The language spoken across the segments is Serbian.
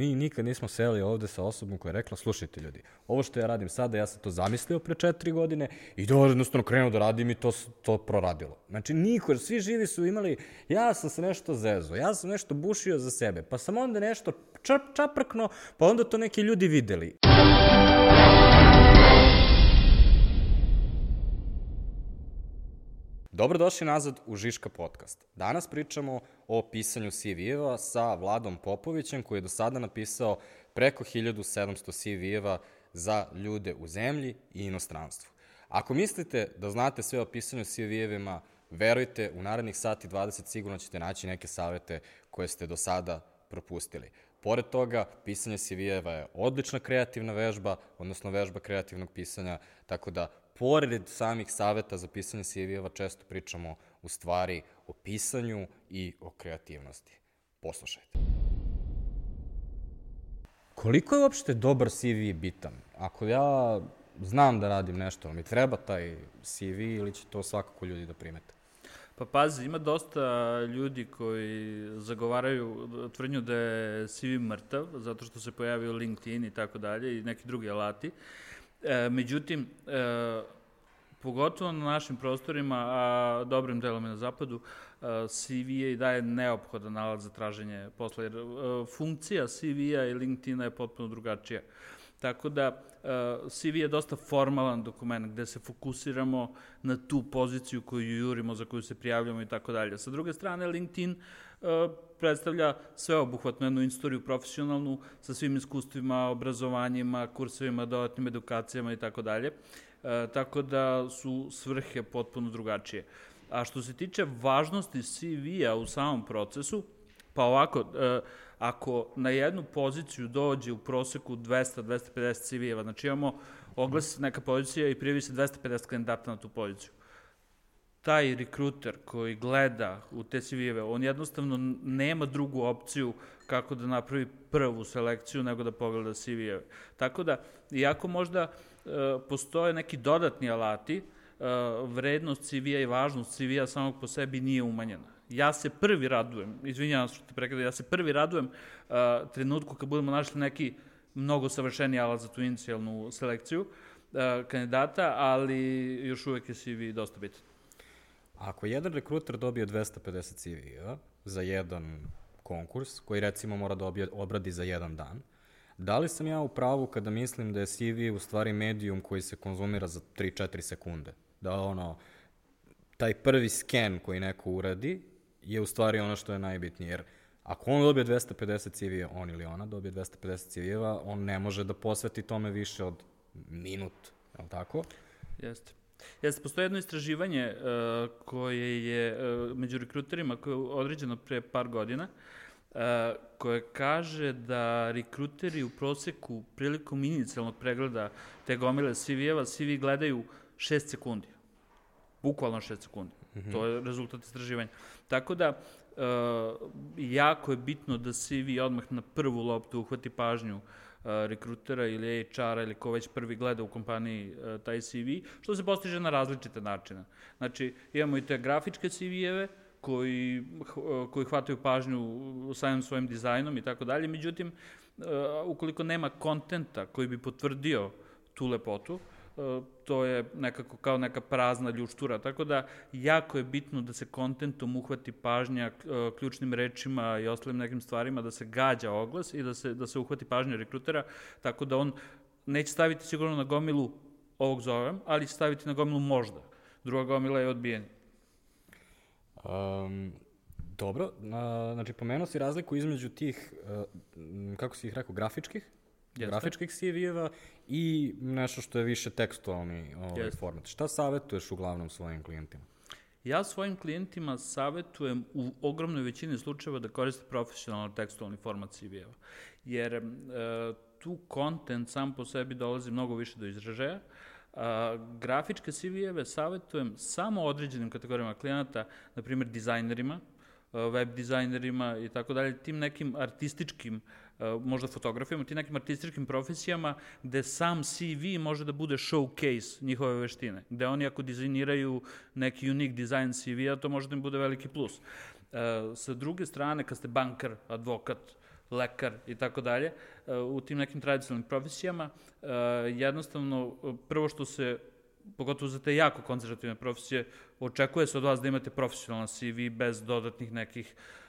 mi nikad nismo seli ovde sa osobom koja je rekla, slušajte ljudi, ovo što ja radim sada, ja sam to zamislio pre četiri godine i to jednostavno krenuo da radim i to, to proradilo. Znači, niko, svi živi su imali, ja sam se nešto zezo, ja sam nešto bušio za sebe, pa sam onda nešto čap, čaprkno, pa onda to neki ljudi videli. Dobrodošli nazad u Žiška podcast. Danas pričamo o pisanju CV-eva sa Vladom Popovićem koji je do sada napisao preko 1700 CV-eva za ljude u zemlji i inostranstvu. Ako mislite da znate sve o pisanju CV-evima, verujte, u narednih sati 20 sigurno ćete naći neke savete koje ste do sada propustili. Pored toga, pisanje CV-eva je odlična kreativna vežba, odnosno vežba kreativnog pisanja, tako da pored samih saveta za pisanje CV-eva često pričamo u stvari o pisanju i o kreativnosti. Poslušajte. Koliko je uopšte dobar CV bitan? Ako ja znam da radim nešto, mi treba taj CV ili će to svakako ljudi da primete? Pa pazi, ima dosta ljudi koji zagovaraju tvrdnju da je CV mrtav, zato što se pojavio LinkedIn i tako dalje i neki drugi alati. E, međutim, e, pogotovo na našim prostorima, a dobrim delom je na zapadu, e, CV je i daje neophodan nalaz za traženje posla, jer e, funkcija CV-a i LinkedIna je potpuno drugačija. Tako da uh, CV je dosta formalan dokument gde se fokusiramo na tu poziciju koju jurimo, za koju se prijavljamo i tako dalje. Sa druge strane, LinkedIn uh, predstavlja sveobuhvatnu jednu istoriju profesionalnu sa svim iskustvima, obrazovanjima, kursevima, dodatnim edukacijama i tako dalje. Tako da su svrhe potpuno drugačije. A što se tiče važnosti CV-a u samom procesu, pa ovako, uh, ako na jednu poziciju dođe u proseku 200-250 CV-eva, znači imamo oglas neka pozicija i prijavi se 250 kandidata na tu poziciju. Taj rekruter koji gleda u te CV-eve, on jednostavno nema drugu opciju kako da napravi prvu selekciju nego da pogleda CV-eve. Tako da, iako možda e, postoje neki dodatni alati, e, vrednost CV-a i važnost CV-a samog po sebi nije umanjena ja se prvi radujem, izvinjavam što te prekada, ja se prvi radujem uh, trenutku kad budemo našli neki mnogo savršeniji alat za tu inicijalnu selekciju uh, kandidata, ali još uvek je CV dosta bitan. Ako jedan rekruter dobije 250 CV-a za jedan konkurs, koji recimo mora da obradi za jedan dan, da li sam ja u pravu kada mislim da je CV u stvari medijum koji se konzumira za 3-4 sekunde? Da ono, taj prvi sken koji neko uradi je u stvari ono što je najbitnije, jer ako on dobije 250 CV-a, on ili ona dobije 250 CV-eva, on ne može da posveti tome više od minut, je li tako? Jeste. Jeste, postoje jedno istraživanje uh, koje je uh, među rekruterima koje je određeno pre par godina, uh, koje kaže da rekruteri u proseku prilikom inicijalnog pregleda te gomile CV-eva, CV gledaju 6 sekundi. Bukvalno 6 sekundi. Mm -hmm. To je rezultat istraživanja. Tako da, uh, jako je bitno da vi odmah na prvu loptu uhvati pažnju uh, rekrutera ili HR-a ili ko već prvi gleda u kompaniji uh, taj CV, što se postiže na različite načine. Znači, imamo i te grafičke CV-eve, koji, koji hvataju pažnju samim svojim dizajnom i tako dalje, međutim, ukoliko nema kontenta koji bi potvrdio tu lepotu, to je nekako kao neka prazna ljuštura, tako da jako je bitno da se kontentom uhvati pažnja e, ključnim rečima i ostalim nekim stvarima, da se gađa oglas i da se, da se uhvati pažnja rekrutera, tako da on neće staviti sigurno na gomilu ovog zovem, ali će staviti na gomilu možda. Druga gomila je odbijeni. Um, dobro, na, znači pomenuo si razliku između tih, uh, kako si ih rekao, grafičkih Jeste. grafičkih CV-eva i nešto što je više tekstualni ovaj, format. Šta savjetuješ uglavnom svojim klijentima? Ja svojim klijentima savjetujem u ogromnoj većini slučajeva da koriste profesionalno tekstualni format CV-eva. Jer e, tu kontent sam po sebi dolazi mnogo više do izražaja, A, grafičke CV-eve savjetujem samo određenim kategorijama klijenata, na primjer dizajnerima, web dizajnerima i tako dalje, tim nekim artističkim možda fotografijama, ti nekim artističkim profesijama, gde sam CV može da bude showcase njihove veštine, gde oni ako dizajniraju neki unique design CV-a, to može da im bude veliki plus. sa druge strane, kad ste banker, advokat, lekar i tako dalje, uh, u tim nekim tradicionalnim profesijama, jednostavno, prvo što se pogotovo za te jako konzervativne profesije, očekuje se od vas da imate profesionalan CV bez dodatnih nekih uh,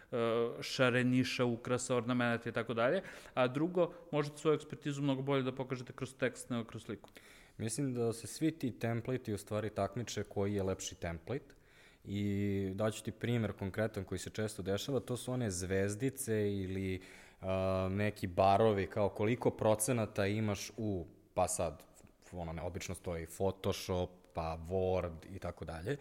šareniša, ukrasa, ornamenta i tako dalje, a drugo, možete svoju ekspertizu mnogo bolje da pokažete kroz tekst nego kroz sliku. Mislim da se svi ti templati u stvari takmiče koji je lepši template i daću ti primer konkretan koji se često dešava, to su one zvezdice ili uh, neki barovi kao koliko procenata imaš u, pa sad, ono, ne, obično stoji Photoshop, pa Word i tako dalje.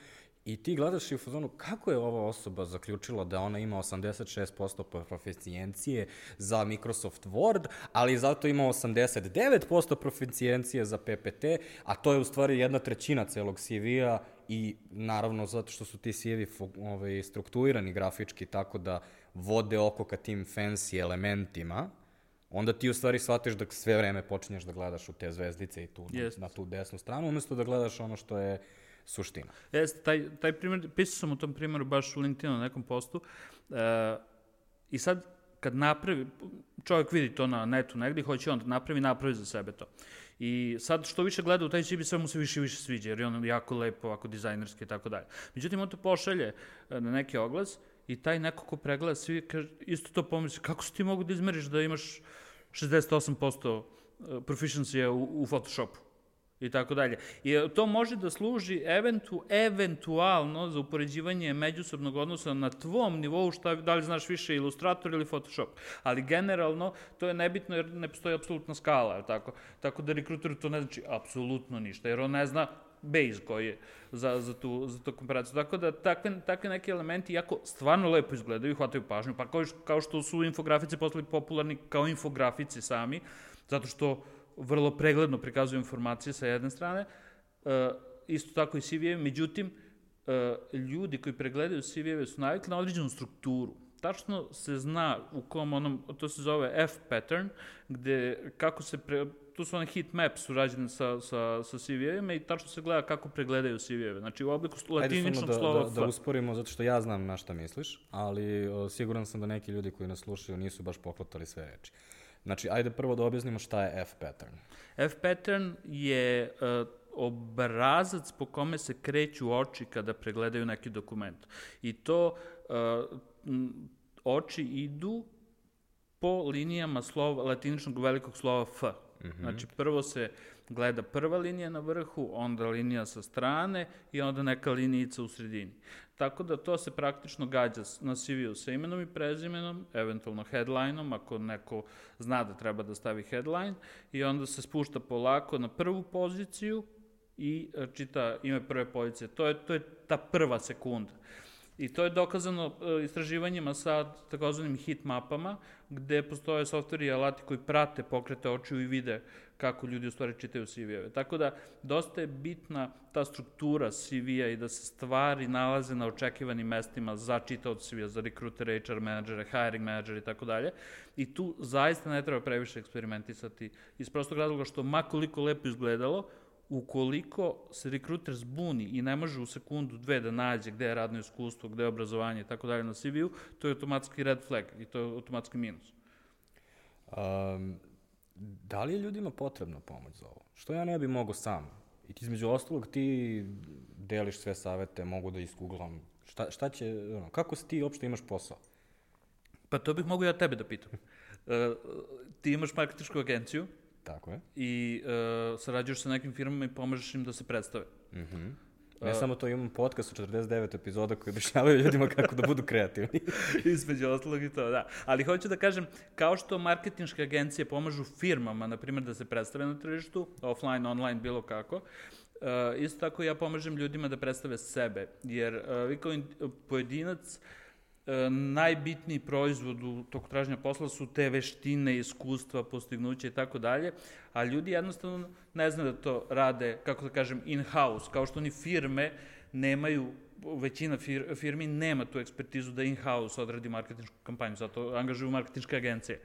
I ti gledaš i u fazonu kako je ova osoba zaključila da ona ima 86% proficijencije za Microsoft Word, ali zato ima 89% proficijencije za PPT, a to je u stvari jedna trećina celog CV-a i naravno zato što su ti CV ovaj, strukturirani grafički tako da vode oko ka tim fancy elementima, onda ti u stvari shvatiš da sve vreme počinješ da gledaš u te zvezdice i tu yes. na, na tu desnu stranu, umesto da gledaš ono što je suština. Jeste, taj, taj primjer, pisao sam o tom primjeru baš u LinkedInu na nekom postu uh, i sad kad napravi, čovjek vidi to na netu negdje, hoće on da napravi, napravi za sebe to. I sad što više gleda u taj CV, sve mu se više i više sviđa, jer je on jako lepo, ovako dizajnerski i tako dalje. Međutim, on to pošalje e, na neki oglas i taj neko ko pregleda svi, kaže, isto to pomisli, kako si ti mogu da izmeriš da imaš 68% e, proficiency u, u Photoshopu? I tako dalje. I to može da služi eventu, eventualno za upoređivanje međusobnog odnosa na tvom nivou, šta, da li znaš više Illustrator ili Photoshop. Ali generalno to je nebitno jer ne postoji apsolutna skala, tako? Tako da rekruteru to ne znači apsolutno ništa, jer on ne zna base koji je za, za, tu, za tu komparaciju. Tako da takve, takve neki elementi jako stvarno lepo izgledaju i hvataju pažnju, pa kao, kao što su infografice postali popularni kao infografici sami, zato što vrlo pregledno prikazuju informacije sa jedne strane, uh, isto tako i CV-evi, međutim, uh, ljudi koji pregledaju CV-eve su navikli na određenu strukturu. Tačno se zna u kom onom, to se zove F pattern, gde kako se, pre, tu su one heat maps urađene sa, sa, sa CV-evima i tačno se gleda kako pregledaju CV-eve. Znači u obliku latiničnog da, slova da, da, da usporimo, zato što ja znam na šta misliš, ali o, siguran sam da neki ljudi koji nas slušaju nisu baš pohvatali sve reči. Znači, ajde prvo da objasnimo šta je F-pattern. F-pattern je uh, obrazac po kome se kreću oči kada pregledaju neki dokument. I to uh, oči idu po linijama slova, latiničnog velikog slova F. Mm -hmm. Znači, prvo se gleda prva linija na vrhu, onda linija sa strane i onda neka linijica u sredini. Tako da to se praktično gađa na CV-u sa imenom i prezimenom, eventualno headlineom, ako neko zna da treba da stavi headline, i onda se spušta polako na prvu poziciju i e, čita ime prve pozicije. To je, to je ta prva sekunda. I to je dokazano uh, istraživanjima sa takozvanim hit mapama, gde postoje softveri i alati koji prate pokrete očiju i vide kako ljudi u stvari čitaju CV-eve. Tako da, dosta je bitna ta struktura CV-a i da se stvari nalaze na očekivanim mestima za čitaoc CV-a, za rekrutere, HR menadžere, hiring menadžere i tako dalje. I tu zaista ne treba previše eksperimentisati iz prostog razloga što makoliko lepo izgledalo, ukoliko se rekruter zbuni i ne može u sekundu, dve da nađe gde je radno iskustvo, gde je obrazovanje i tako dalje na CV-u, to je automatski red flag i to je automatski minus. Um, da li je ljudima potrebna pomoć za ovo? Što ja ne bi mogao sam? I ti između ostalog ti deliš sve savete, mogu da isgooglam. Šta, šta će, ono, kako se ti uopšte imaš posao? Pa to bih mogu ja tebe da pitam. Uh, ti imaš marketičku agenciju, Tako je. I uh, sarađuješ sa nekim firmama i pomažeš im da se predstave. Mhm. Mm Ne samo to, imam podcast u 49 epizoda koji objašnjavaju ljudima kako da budu kreativni. Između ostalog i to, da. Ali hoću da kažem, kao što marketinške agencije pomažu firmama, na primjer, da se predstave na tržištu, offline, online, bilo kako, uh, isto tako ja pomažem ljudima da predstave sebe, jer uh, vi kao in, pojedinac uh, najbitniji proizvod u toku traženja posla su te veštine, iskustva, postignuće i tako dalje, a ljudi jednostavno ne znaju da to rade, kako da kažem, in-house, kao što ni firme nemaju većina fir, firmi nema tu ekspertizu da in-house odradi marketinšku kampanju, zato angažuju marketinške agencije.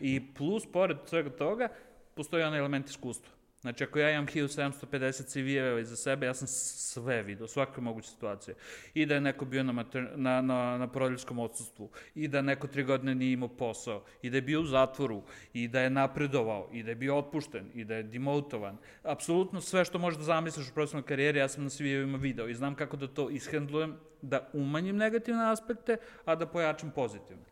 I plus, pored svega toga, postoji onaj element iskustva. Znači, ako ja imam 1750 CV-eva iza sebe, ja sam sve vidio, svake moguće situacije. I da je neko bio na, mater, na, na, na porodiljskom odsustvu, i da neko tri godine nije imao posao, i da je bio u zatvoru, i da je napredovao, i da je bio otpušten, i da je demotovan. Apsolutno sve što možeš da zamisliš u profesionalnoj karijeri, ja sam na CV-evima video i znam kako da to ishendlujem, da umanjim negativne aspekte, a da pojačam pozitivne.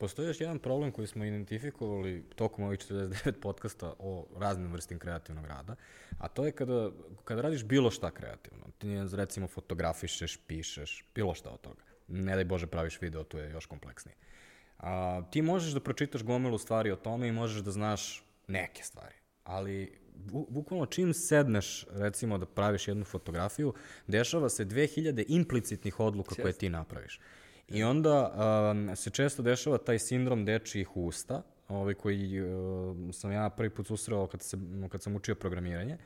Postoji još jedan problem koji smo identifikovali tokom ovih 49 podcasta o raznim vrstim kreativnog rada, a to je kada, kada radiš bilo šta kreativno. Ti recimo fotografišeš, pišeš, bilo šta od toga. Ne daj Bože praviš video, to je još kompleksnije. A, ti možeš da pročitaš gomilu stvari o tome i možeš da znaš neke stvari, ali bu, bukvalno čim sedneš, recimo, da praviš jednu fotografiju, dešava se 2000 implicitnih odluka koje ti napraviš. I onda um, se često dešava taj sindrom dečijih usta, ovaj, koji uh, sam ja prvi put susreo kad, se, kad sam učio programiranje,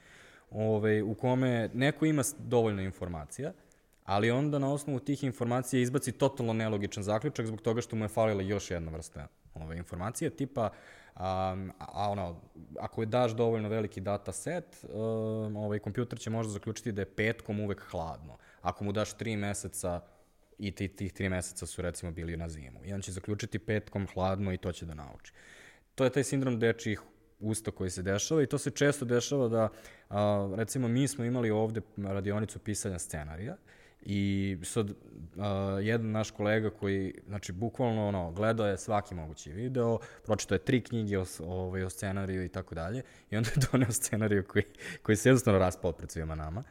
ovaj, u kome neko ima dovoljno informacija, ali onda na osnovu tih informacija izbaci totalno nelogičan zaključak zbog toga što mu je falila još jedna vrsta ove informacije, tipa, a, a ono, ako je daš dovoljno veliki data set, um, ovaj kompjuter će možda zaključiti da je petkom uvek hladno. Ako mu daš tri meseca i ti, tih tri meseca su recimo bili na zimu. I on će zaključiti petkom hladno i to će da nauči. To je taj sindrom dečijih usta koji se dešava i to se često dešava da, a, recimo, mi smo imali ovde radionicu pisanja scenarija I sad, uh, jedan naš kolega koji, znači, bukvalno, ono, gledao je svaki mogući video, pročito je tri knjige o, ovaj, o scenariju i tako dalje, i onda je doneo scenariju koji, koji se jednostavno raspao pred svima nama.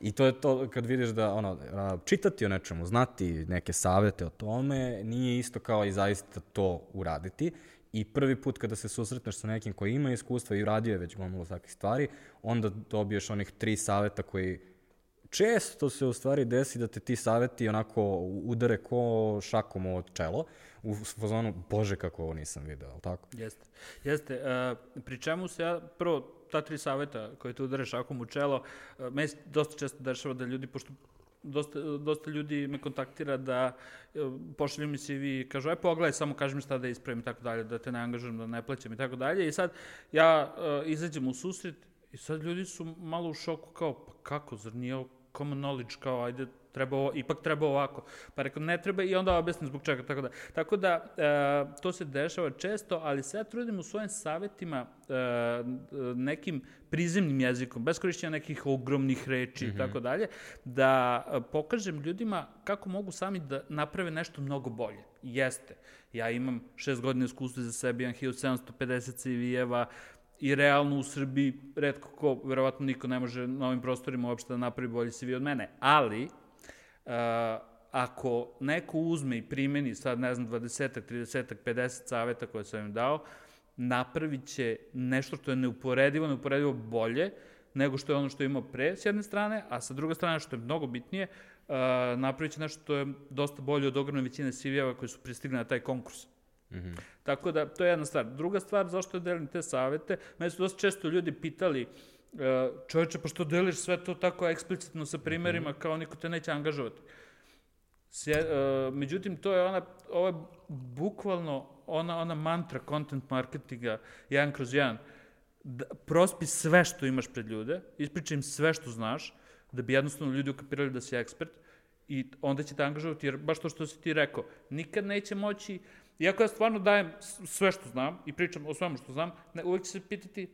I to je to kad vidiš da, ono, čitati o nečemu, znati neke savete o tome, nije isto kao i zaista to uraditi. I prvi put kada se susretneš sa nekim koji ima iskustva i uradio je već gomilu takvih stvari, onda dobiješ onih tri saveta koji često se u stvari desi da te ti saveti onako udare ko šakom od čelo, u fazonu, bože kako ovo nisam video, ali tako? Jeste, jeste. Uh, pri čemu se ja, prvo, ta tri saveta koje te udare šakom u čelo, uh, meni dosta često dešava da ljudi, pošto dosta, dosta ljudi me kontaktira da uh, pošalju mi CV i kažu, aj pogledaj, samo kaži mi šta da ispravim i tako dalje, da te ne angažujem, da ne plaćam i tako dalje. I sad ja uh, izađem u susret i sad ljudi su malo u šoku kao, pa kako, zar nije common knowledge, kao ajde, treba ovo, ipak treba ovako. Pa rekao, ne treba i onda objasnim zbog čega. Tako da, tako da e, to se dešava često, ali sve ja trudim u svojim savetima e, nekim prizemnim jezikom, bez korišćenja nekih ogromnih reči i tako dalje, da pokažem ljudima kako mogu sami da naprave nešto mnogo bolje. Jeste. Ja imam šest godina iskustva za sebe, imam 1750 CV-eva, i realno u Srbiji redko ko, verovatno niko ne može na ovim prostorima uopšte da napravi bolji CV od mene, ali uh, ako neko uzme i primeni sad, ne znam, 20, 30, 50 saveta koje sam im dao, napravit će nešto što je neuporedivo, neuporedivo bolje nego što je ono što je imao pre, s jedne strane, a sa druge strane, što je mnogo bitnije, uh, napravit će nešto što je dosta bolje od ogromne većine CV-eva koji su pristigli na taj konkurs. Mm -hmm. Tako da, to je jedna stvar. Druga stvar, zašto delim te savete, meni su dosta često ljudi pitali, e, čoveče, pa što deliš sve to tako eksplicitno sa primerima, mm -hmm. kao niko te neće angažovati. Sje, uh, međutim, to je ona, ovo je bukvalno ona, ona mantra content marketinga, jedan kroz jedan. Da, prospi sve što imaš pred ljude, ispričaj im sve što znaš, da bi jednostavno ljudi ukapirali da si ekspert i onda će te angažovati, jer baš to što si ti rekao, nikad neće moći Iako ja stvarno dajem sve što znam i pričam o svemu što znam, ne, uvek će se pitati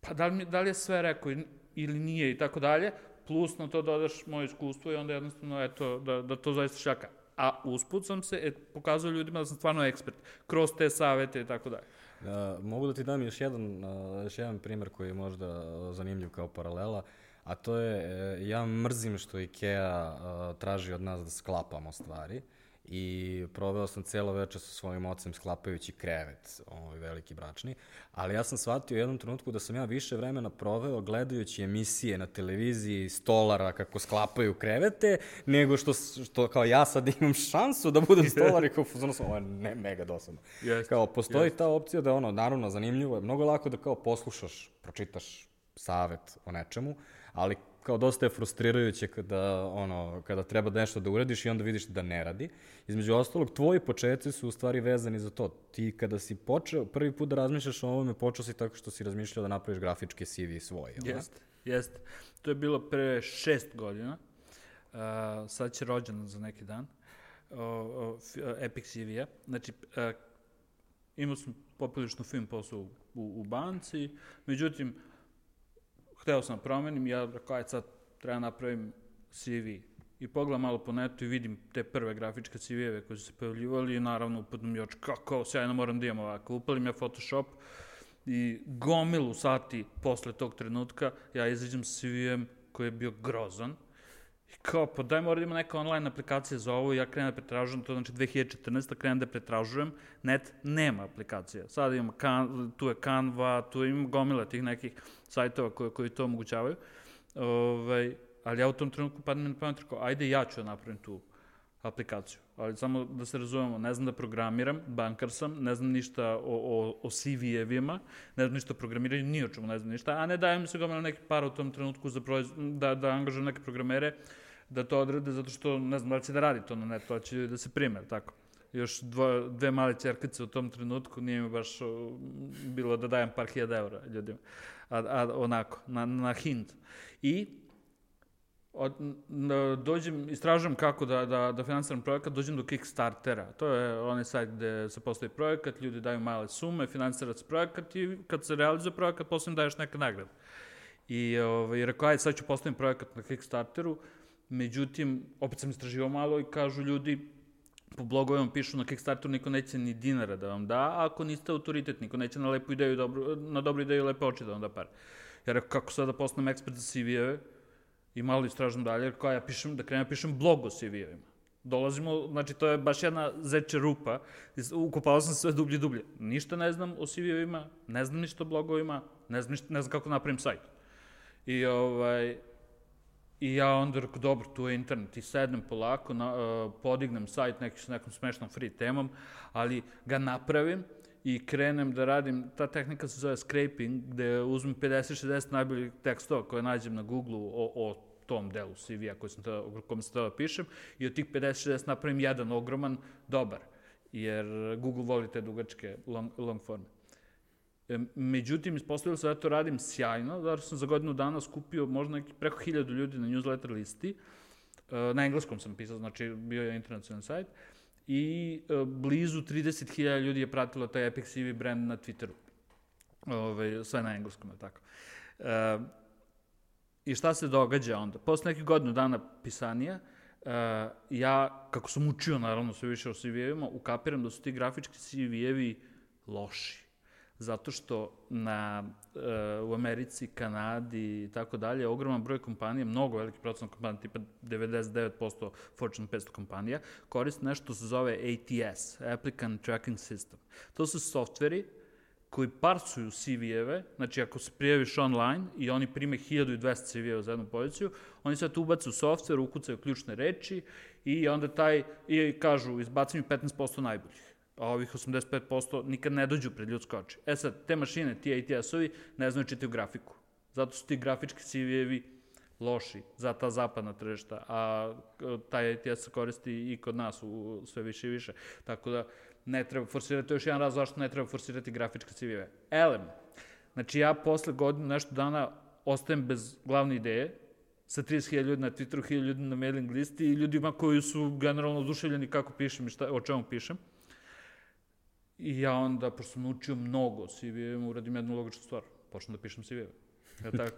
pa da li, da li je sve rekao ili nije i tako dalje, plus na to dodaš moje iskustvo i onda jednostavno eto, da, da to zaista šaka. A usput sam se et, pokazao ljudima da sam stvarno ekspert, kroz te savete i tako dalje. Da, mogu da ti dam još jedan, još jedan primer koji je možda zanimljiv kao paralela, a to je, e, ja mrzim što IKEA traži od nas da sklapamo stvari i proveo sam celo večer sa svojim ocem sklapajući krevet, ovaj veliki bračni, ali ja sam shvatio u jednom trenutku da sam ja više vremena proveo gledajući emisije na televiziji stolara kako sklapaju krevete, nego što, što kao ja sad imam šansu da budem stolar i kao fuzonu sam, ovo je ne, mega dosadno. Yes, kao, postoji yes. ta opcija da ono, naravno, zanimljivo je, mnogo lako da kao poslušaš, pročitaš savet o nečemu, ali kao dosta je frustrirajuće kada, ono, kada treba nešto da uradiš i onda vidiš da ne radi. Između ostalog, tvoji početci su u stvari vezani za to. Ti kada si počeo, prvi put da razmišljaš o ovome, počeo si tako što si razmišljao da napraviš grafičke CV svoje. Jeste, jeste. To je bilo pre šest godina. Uh, sad će rođen za neki dan. Uh, uh, Epic CV-a. Znači, uh, imao sam poprilično film posao u, u, u banci, međutim, hteo sam da promenim, ja rekao, aj sad treba napravim CV. I pogledam malo po netu i vidim te prve grafičke CV-eve koje su se pojavljivali i naravno upadnu mi oči, kako, sjajno moram da imam ovako. Upalim ja Photoshop i gomilu sati posle tog trenutka ja izađem CV-em koji je bio grozan, I kao, pa daj mora da ima neka online aplikacija za ovo, ja krenem da pretražujem, to znači 2014. krenem da pretražujem, net nema aplikacija. Sada imamo, kan, tu je Canva, tu ima gomila tih nekih sajtova koji, koji to omogućavaju. Ove, ovaj, ali ja u tom trenutku padnem na pamet, ajde ja ću da napravim tu aplikaciju. Ali samo da se razumemo, ne znam da programiram, bankar sam, ne znam ništa o, o, o CV-evima, ne znam ništa o programiranju, ni o čemu ne znam ništa, a ne dajem se gomila neki par u tom trenutku za proiz, da, da angažujem neke programere, da to odrade, zato što ne znam da će da radi to na netu, to će da se prime, tako. Još dvo, dve male čerkice u tom trenutku, nije mi baš bilo da dajem par hiljada eura ljudima, a, a onako, na, na hint. I od, dođem, istražujem kako da, da, da finansiram projekat, dođem do Kickstartera. To je onaj sajt gde se postoji projekat, ljudi daju male sume, finansira se projekat i kad se realizuje projekat, posle im daješ neka nagrada. I ovaj, rekao, ajde, sad ću postavim projekat na Kickstarteru, međutim, opet sam istraživao malo i kažu ljudi, po blogovima pišu na Kickstarteru niko neće ni dinara da vam da, a ako niste autoritet, niko neće na lepu ideju, dobro, na dobru ideju lepe oči da vam da par. Ja rekao, kako sada da postanem ekspert za CV-eve, i malo istražim dalje, kao ja pišem, da krenem, pišem blog o CV-evima. Dolazimo, znači to je baš jedna zeče rupa, ukopao sam sve dublje dublje. Ništa ne znam o CV-evima, ne znam ništa o blogovima, ne znam, ništa, ne znam kako napravim sajt. I, ovaj, I ja onda rekao, dobro, tu je internet, i sednem polako, na, uh, podignem sajt neki s nekom smešnom free temom, ali ga napravim i krenem da radim, ta tehnika se zove scraping, gde uzmem 50-60 najboljih tekstova koje nađem na Google-u o, o tom delu CV-a koji sam tada, o kom sam tada pišem i od tih 50-60 napravim jedan ogroman, dobar, jer Google voli te dugačke long, long forme. E, međutim, ispostavilo se da to radim sjajno, zato sam za godinu dana skupio možda neki preko hiljadu ljudi na newsletter listi, e, na engleskom sam pisao, znači bio je internacionalni sajt, i e, blizu 30.000 ljudi je pratilo taj Epic CV brand na Twitteru. Ove, sve na engleskom, tako. E, I šta se događa onda? Posle nekih godinu dana pisanija, uh, ja, kako sam učio naravno sve više o CV-evima, ukapiram da su ti grafički CV-evi loši. Zato što na, uh, u Americi, Kanadi i tako dalje, ogroman broj kompanija, mnogo veliki procent kompanija, tipa 99% Fortune 500 kompanija, koriste nešto se zove ATS, Applicant Tracking System. To su softveri koji parsuju CV-eve, znači ako se prijaviš online i oni prime 1200 CV-eva za jednu poziciju, oni ubacu u software, ukucaju ključne reči i onda taj, i kažu, izbaci mi 15% najboljih a ovih 85% nikad ne dođu pred ljudsko oči. E sad, te mašine, ti ATS-ovi, ne znaju čitaju grafiku. Zato su ti grafički CV-evi loši za ta zapadna tržišta, a taj ATS se koristi i kod nas u sve više i više. Tako da, ne treba forsirati, to je još jedan raz zašto ne treba forsirati grafičke CV-eve. Elem, znači ja posle godinu nešto dana ostajem bez glavne ideje, sa 30.000 ljudi na Twitteru, 1.000 ljudi na mailing listi i ljudima koji su generalno oduševljeni kako pišem i šta, o čemu pišem. I ja onda, pošto sam naučio mnogo CV-evima, uradim jednu logičnu stvar. Počnem da pišem CV-eve. Ja tako?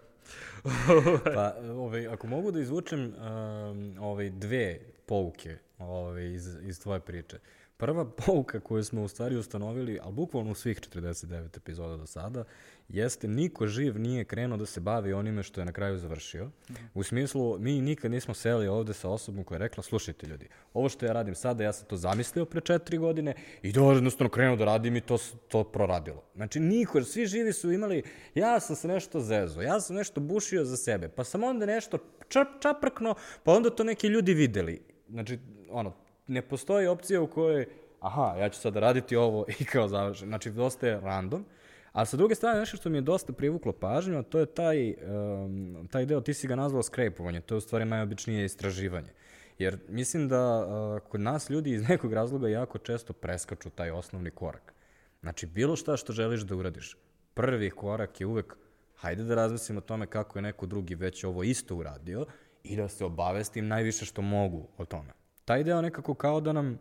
pa, ovaj, ako mogu da izvučem um, ovaj, dve pouke ovaj, iz, iz tvoje priče. Uh, Prva pouka koju smo u stvari ustanovili, ali bukvalno u svih 49 epizoda do sada, jeste niko živ nije krenuo da se bavi onime što je na kraju završio. -hmm. U smislu, mi nikad nismo seli ovde sa osobom koja je rekla, slušajte ljudi, ovo što ja radim sada, ja sam to zamislio pre četiri godine i to jednostavno krenuo da radim i to, to proradilo. Znači, niko, svi živi su imali, ja sam se nešto zezo, ja sam nešto bušio za sebe, pa sam onda nešto čap, čaprkno, pa onda to neki ljudi videli. Znači, ono, ne postoji opcija u kojoj, aha, ja ću sad raditi ovo i kao završen. Znači, dosta je random. A sa druge strane, nešto što mi je dosta privuklo pažnju, a to je taj, um, taj deo, ti si ga nazvao skrepovanje, to je u stvari najobičnije istraživanje. Jer mislim da uh, kod nas ljudi iz nekog razloga jako često preskaču taj osnovni korak. Znači, bilo šta što želiš da uradiš, prvi korak je uvek hajde da razmislimo o tome kako je neko drugi već ovo isto uradio i da se obavestim najviše što mogu o tome. Taj deo nekako kao da nam,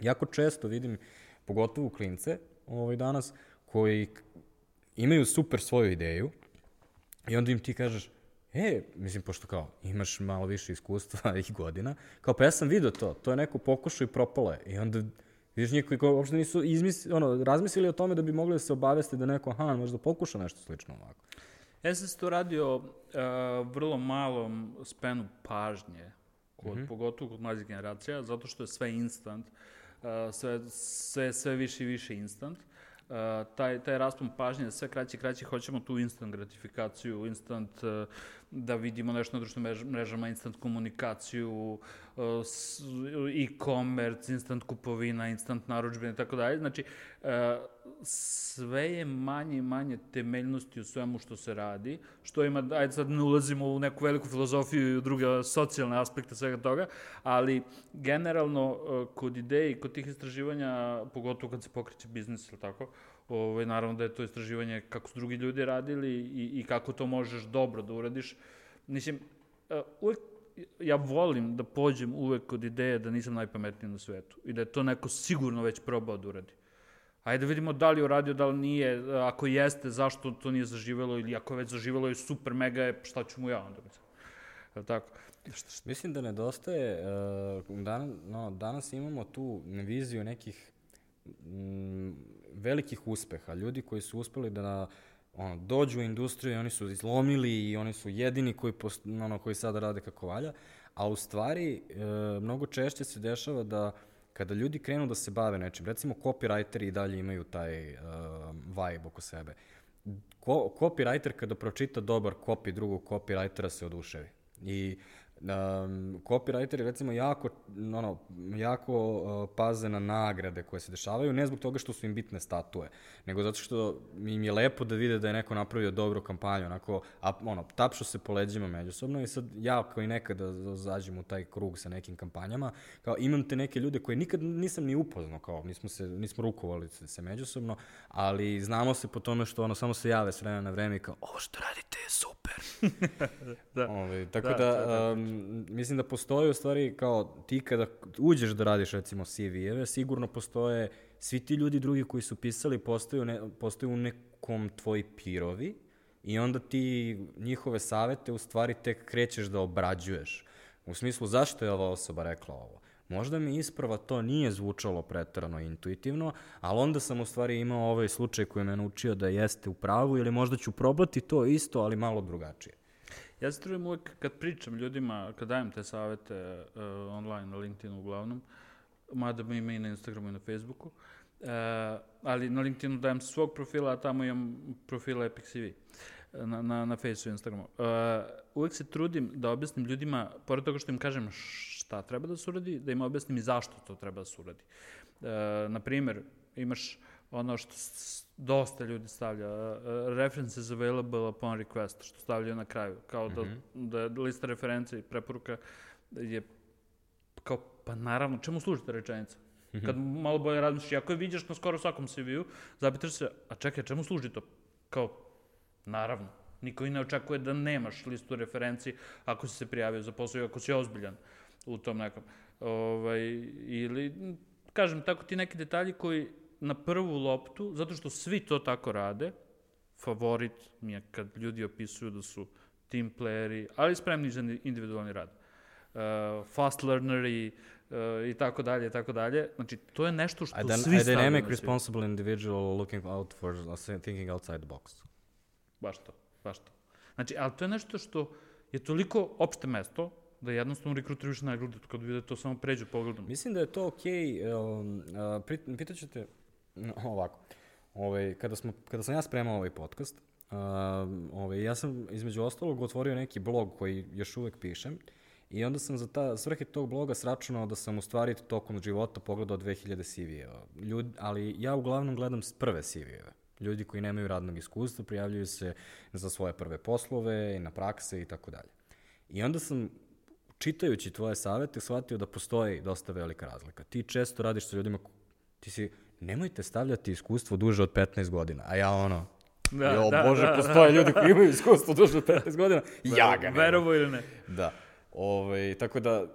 jako često vidim, pogotovo klince ovaj danas, koji imaju super svoju ideju i onda im ti kažeš, e, mislim, pošto kao imaš malo više iskustva i godina, kao pa ja sam vidio to, to je neko pokušao i propalo je. I onda vidiš njih koji uopšte nisu izmisli, ono, razmislili o tome da bi mogli da se obaveste da neko, aha, možda pokuša nešto slično ovako. Ja sam se to radio uh, vrlo malom spenu pažnje, kod, mm -hmm. pogotovo kod mlađih generacija, zato što je sve instant, uh, sve, sve, sve više i više instant. Uh, taj, taj raspon pažnje, sve kraće i kraće, hoćemo tu instant gratifikaciju, instant uh, da vidimo nešto na društvenim mrežama, instant komunikaciju, e-commerce, instant kupovina, instant naručbine i tako dalje. Znači, e, sve je manje i manje temeljnosti u svemu što se radi, što ima, ajde sad ne ulazimo u neku veliku filozofiju i druge socijalne aspekte svega toga, ali generalno e, kod ideje i kod tih istraživanja, pogotovo kad se pokreće biznis ili tako, Ovaj, naravno da je to istraživanje kako su drugi ljudi radili i, i kako to možeš dobro da uradiš. Mislim, e, uvek ja volim da pođem uvek od ideje da nisam najpametniji na svetu i da je to neko sigurno već probao da uradi. Ajde da vidimo da li je uradio, da li nije, ako jeste, zašto to nije zaživelo ili ako je već zaživelo je super, mega je, šta ću mu ja onda? Je tako? Mislim da nedostaje, uh, dan, no, danas imamo tu viziju nekih m, velikih uspeha, ljudi koji su uspeli da ono, dođu u industriju i oni su izlomili i oni su jedini koji, post, ono, koji sada rade kako valja, a u stvari e, mnogo češće se dešava da kada ljudi krenu da se bave nečim, recimo copywriteri i dalje imaju taj uh, vibe oko sebe. Ko, copywriter kada pročita dobar copy drugog copywritera se oduševi. I Um, copywriteri recimo jako, ono, jako uh, paze na nagrade koje se dešavaju, ne zbog toga što su im bitne statue, nego zato što im je lepo da vide da je neko napravio dobru kampanju, onako, a, ono, tapšu se po leđima međusobno i sad ja kao i nekada zađem u taj krug sa nekim kampanjama, kao imam te neke ljude koje nikad nisam ni upoznao, kao nismo, se, nismo rukovali se, se međusobno, ali znamo se po tome što ono samo se jave s vremena na vreme i kao, ovo što radite je super. da. Ove, ovaj, tako da, da, da, da. Um, mislim da postoje u stvari kao ti kada uđeš da radiš recimo CV-eve, sigurno postoje svi ti ljudi drugi koji su pisali postaju, ne, postaju u nekom tvoji pirovi i onda ti njihove savete u stvari tek krećeš da obrađuješ. U smislu zašto je ova osoba rekla ovo? Možda mi isprava to nije zvučalo pretarano intuitivno, ali onda sam u stvari imao ovaj slučaj koji me naučio da jeste u pravu ili možda ću probati to isto, ali malo drugačije. Ja se trudim uvek kad pričam ljudima, kad dajem te savete uh, online na LinkedInu uglavnom, mada mi ima i na Instagramu i na Facebooku, uh, ali na LinkedInu dajem svog profila, a tamo imam profila Epic CV na, na, na Facebooku i Instagramu. Uh, uvek se trudim da objasnim ljudima, pored toga što im kažem šta treba da se uradi, da im objasnim i zašto to treba da se uradi. Uh, naprimer, imaš ono što dosta ljudi stavlja, uh, references available upon request, što stavljaju na kraju, kao da, mm -hmm. da lista referenci i preporuka je kao, pa naravno, čemu služi ta rečenica? Mm -hmm. Kad malo bolje razmišljaš, ako je vidiš na skoro svakom CV-u, zapitaš se, a čekaj, čemu služi to? Kao, naravno, niko i ne očekuje da nemaš listu referenci ako si se prijavio za posao i ako si ozbiljan u tom nekom. Ovaj, ili, kažem, tako ti neki detalji koji na prvu loptu, zato što svi to tako rade, favorit mi je kad ljudi opisuju da su team playeri, ali spremni za individualni rad. Uh, fast learneri uh, i tako dalje, i tako dalje. Znači, to je nešto što Iden svi stavljaju. Dynamic responsible individual looking out for thinking outside the box. Baš to, baš to. Znači, ali to je nešto što je toliko opšte mesto, da jednostavno rekruter više ne gleda kad vide to samo pređu pogledom. Mislim da je to okej, okay, um, uh, pitaćete, ovako, ovaj, kada, smo, kada sam ja spremao ovaj podcast, uh, ovaj, ja sam između ostalog otvorio neki blog koji još uvek pišem i onda sam za ta svrhe tog bloga sračunao da sam u stvari tokom života pogledao 2000 CV-eva. Ali ja uglavnom gledam prve CV-eve. Ljudi koji nemaju radnog iskustva prijavljuju se za svoje prve poslove i na prakse i tako dalje. I onda sam čitajući tvoje savete shvatio da postoji dosta velika razlika. Ti često radiš sa ljudima, ti si, nemojte stavljati iskustvo duže od 15 godina, a ja ono, da, jo, da, bože, da, postoje da. ljudi koji imaju iskustvo duže od 15 godina, ja ga nemam. Verovo ili ne. Da. Ove, ovaj, tako da,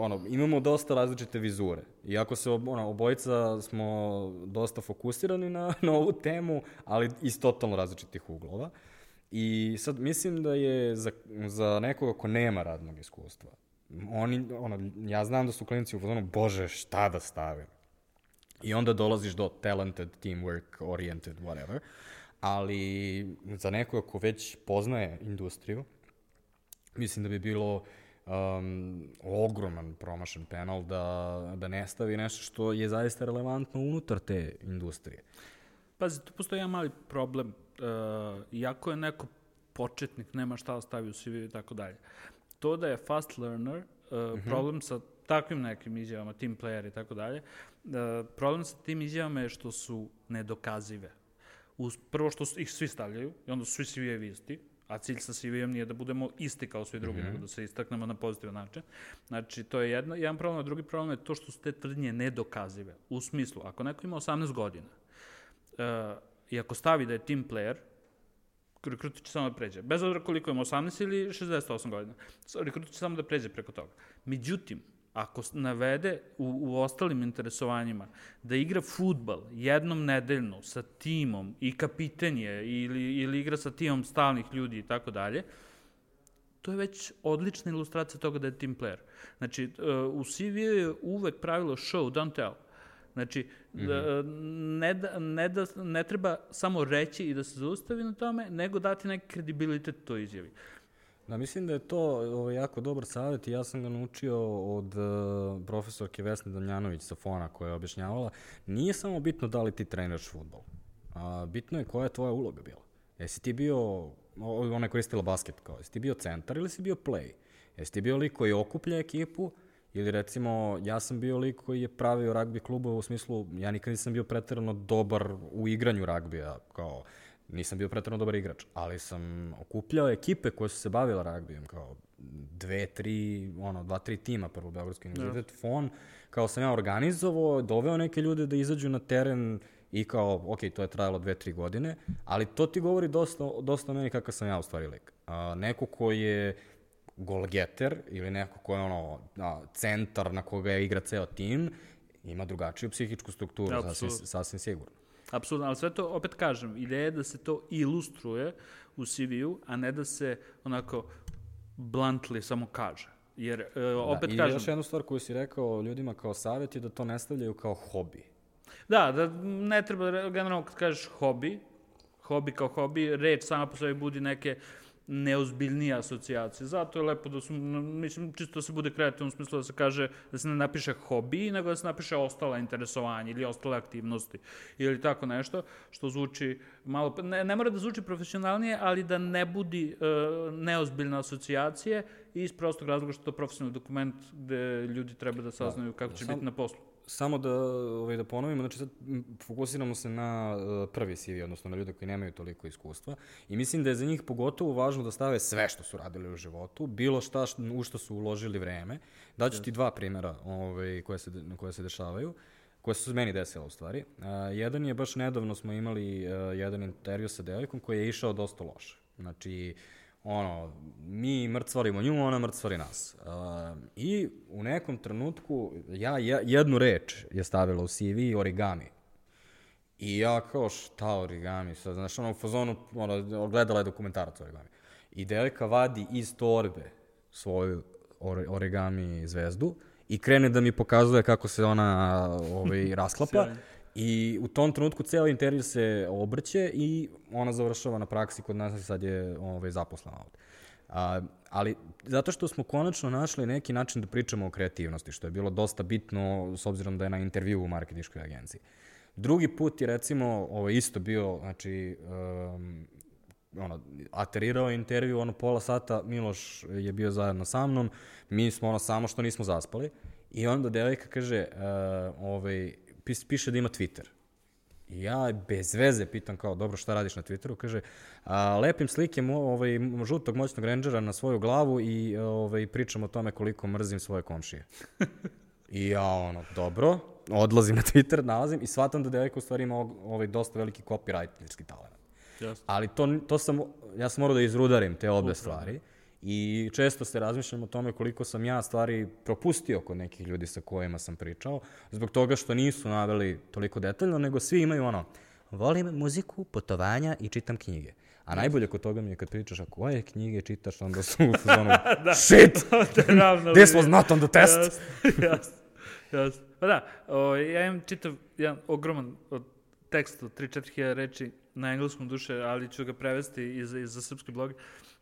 ono, imamo dosta različite vizure. Iako se ono, obojica smo dosta fokusirani na, na ovu temu, ali iz totalno različitih uglova. I sad mislim da je za, za nekoga ko nema radnog iskustva, oni, ono, ja znam da su klinici u fazonu, bože, šta da stavim? I onda dolaziš do talented, teamwork, oriented, whatever. Ali za nekoga ko već poznaje industriju, mislim da bi bilo um, ogroman promašen penal da, da ne stavi nešto što je zaista relevantno unutar te industrije. Pazi, tu postoji jedan mali problem. Uh, iako je neko početnik, nema šta da stavi u CV i tako dalje. To da je fast learner, uh, mm -hmm. problem sa takvim nekim izjavama, team player i tako dalje, uh, problem sa tim izjavama je što su nedokazive. Uz, prvo što ih svi stavljaju i onda su svi CV-evi isti, a cilj sa CV-em nije da budemo isti kao svi drugi, mm -hmm. nego da se istaknemo na pozitivan način. Znači, to je jedno, jedan problem, a drugi problem je to što su te tvrdnje nedokazive. U smislu, ako neko ima 18 godina uh, i ako stavi da je team player, rekrut će samo da pređe. Bez obzira koliko ima 18 ili 68 godina. Rekrut će samo da pređe preko toga. Međutim, ako navede u, u ostalim interesovanjima da igra futbal jednom nedeljno sa timom i kapitenje ili, ili igra sa timom stalnih ljudi i tako dalje, to je već odlična ilustracija toga da je team player. Znači, uh, u CV je uvek pravilo show, don't tell. Znači, mm -hmm. ne, da, ne, da, ne treba samo reći i da se zaustavi na tome, nego dati neki kredibilitet to izjavi. Da, mislim da je to ovaj, jako dobar savjet i ja sam ga naučio od uh, profesorke Vesne Damljanović sa Fona koja je objašnjavala. Nije samo bitno da li ti treniraš futbol. A, bitno je koja je tvoja uloga bila. Jesi ti bio, ona je koristila basket kao, jesi ti bio centar ili si bio play? Jesi ti bio lik koji okuplja ekipu Ili recimo, ja sam bio lik koji je pravio ragbi klubove u smislu, ja nikad nisam bio pretirano dobar u igranju ragbija, kao nisam bio pretirano dobar igrač, ali sam okupljao ekipe koje su se bavile ragbijem, kao dve, tri, ono, dva, tri tima, prvo Beogradski univerzitet, yeah. FON, kao sam ja organizovao, doveo neke ljude da izađu na teren i kao, ok, to je trajalo dve, tri godine, ali to ti govori dosta, dosta o meni kakav sam ja u stvari lik. A, neko ko je golgeter ili neko ko je ono, a, centar na koga je igra ceo tim, ima drugačiju psihičku strukturu, ja, sasvim, sasvim sigurno. Apsolutno, ali sve to, opet kažem, ideja je da se to ilustruje u CV-u, a ne da se onako bluntly samo kaže. Jer, e, opet da, kažem... I još jednu stvar koju si rekao ljudima kao savjet je da to ne stavljaju kao hobi. Da, da ne treba, generalno kad kažeš hobi, hobi kao hobi, reč sama po sebi budi neke neozbiljnija asocijacija. Zato je lepo da su, mislim, čisto da se bude kreativno u smislu da se kaže, da se ne napiše hobi, nego da se napiše ostala interesovanja ili ostale aktivnosti ili tako nešto, što zvuči malo, ne, ne mora da zvuči profesionalnije, ali da ne budi uh, neozbiljna asocijacije i iz prostog razloga što je to profesionalni dokument gde ljudi treba da saznaju da, kako će sam, biti na poslu samo da, ovaj, da ponovimo, znači sad fokusiramo se na uh, prvi CV, odnosno na ljude koji nemaju toliko iskustva i mislim da je za njih pogotovo važno da stave sve što su radili u životu, bilo šta u što su uložili vreme. Daću ti dva primera ovaj, koje, se, koje se dešavaju koje su se meni desila u stvari. Uh, jedan je baš nedavno smo imali uh, jedan intervju sa devojkom koji je išao dosta loše. Znači, uh, ono, mi mrcvarimo nju, ona mrcvari nas. Uh, I u nekom trenutku, ja jednu reč je stavila u CV, origami. I ja kao, šta origami? Sad, znaš, ono, u fazonu, ono, gledala je dokumentarac origami. I devojka vadi iz torbe svoju origami zvezdu i krene da mi pokazuje kako se ona ovaj, rasklapa. I u tom trenutku ceo intervju se obrće i ona završava na praksi kod nas i sad je ovaj, zaposlena ovde. A, ali zato što smo konačno našli neki način da pričamo o kreativnosti, što je bilo dosta bitno s obzirom da je na intervju u marketinškoj agenciji. Drugi put je recimo ovaj, isto bio, znači, um, ono, aterirao intervju, ono pola sata, Miloš je bio zajedno sa mnom, mi smo ono samo što nismo zaspali i onda devojka kaže, uh, ovaj, piše da ima Twitter. I ja bez veze pitam kao, dobro, šta radiš na Twitteru? Kaže, a, lepim slike mo, ovaj, žutog moćnog rangera na svoju glavu i ovaj, pričam o tome koliko mrzim svoje komšije. I ja ono, dobro, odlazim na Twitter, nalazim i shvatam da devojka u stvari ima ovaj, dosta veliki copywriterski talent. Jasno. Ali to, to sam, ja sam morao da izrudarim te obe stvari. I često se razmišljam o tome koliko sam ja stvari propustio kod nekih ljudi sa kojima sam pričao, zbog toga što nisu naveli toliko detaljno, nego svi imaju ono, volim muziku, putovanja i čitam knjige. A najbolje kod toga mi je kad pričaš, a koje knjige čitaš, onda su u fazonu, shit, this was not on the test. Jasno, jasno. Pa da, o, ja imam čitav jedan ogroman od tekst od 3-4 hiljada reči na engleskom duše, ali ću ga prevesti i za, i za srpski blog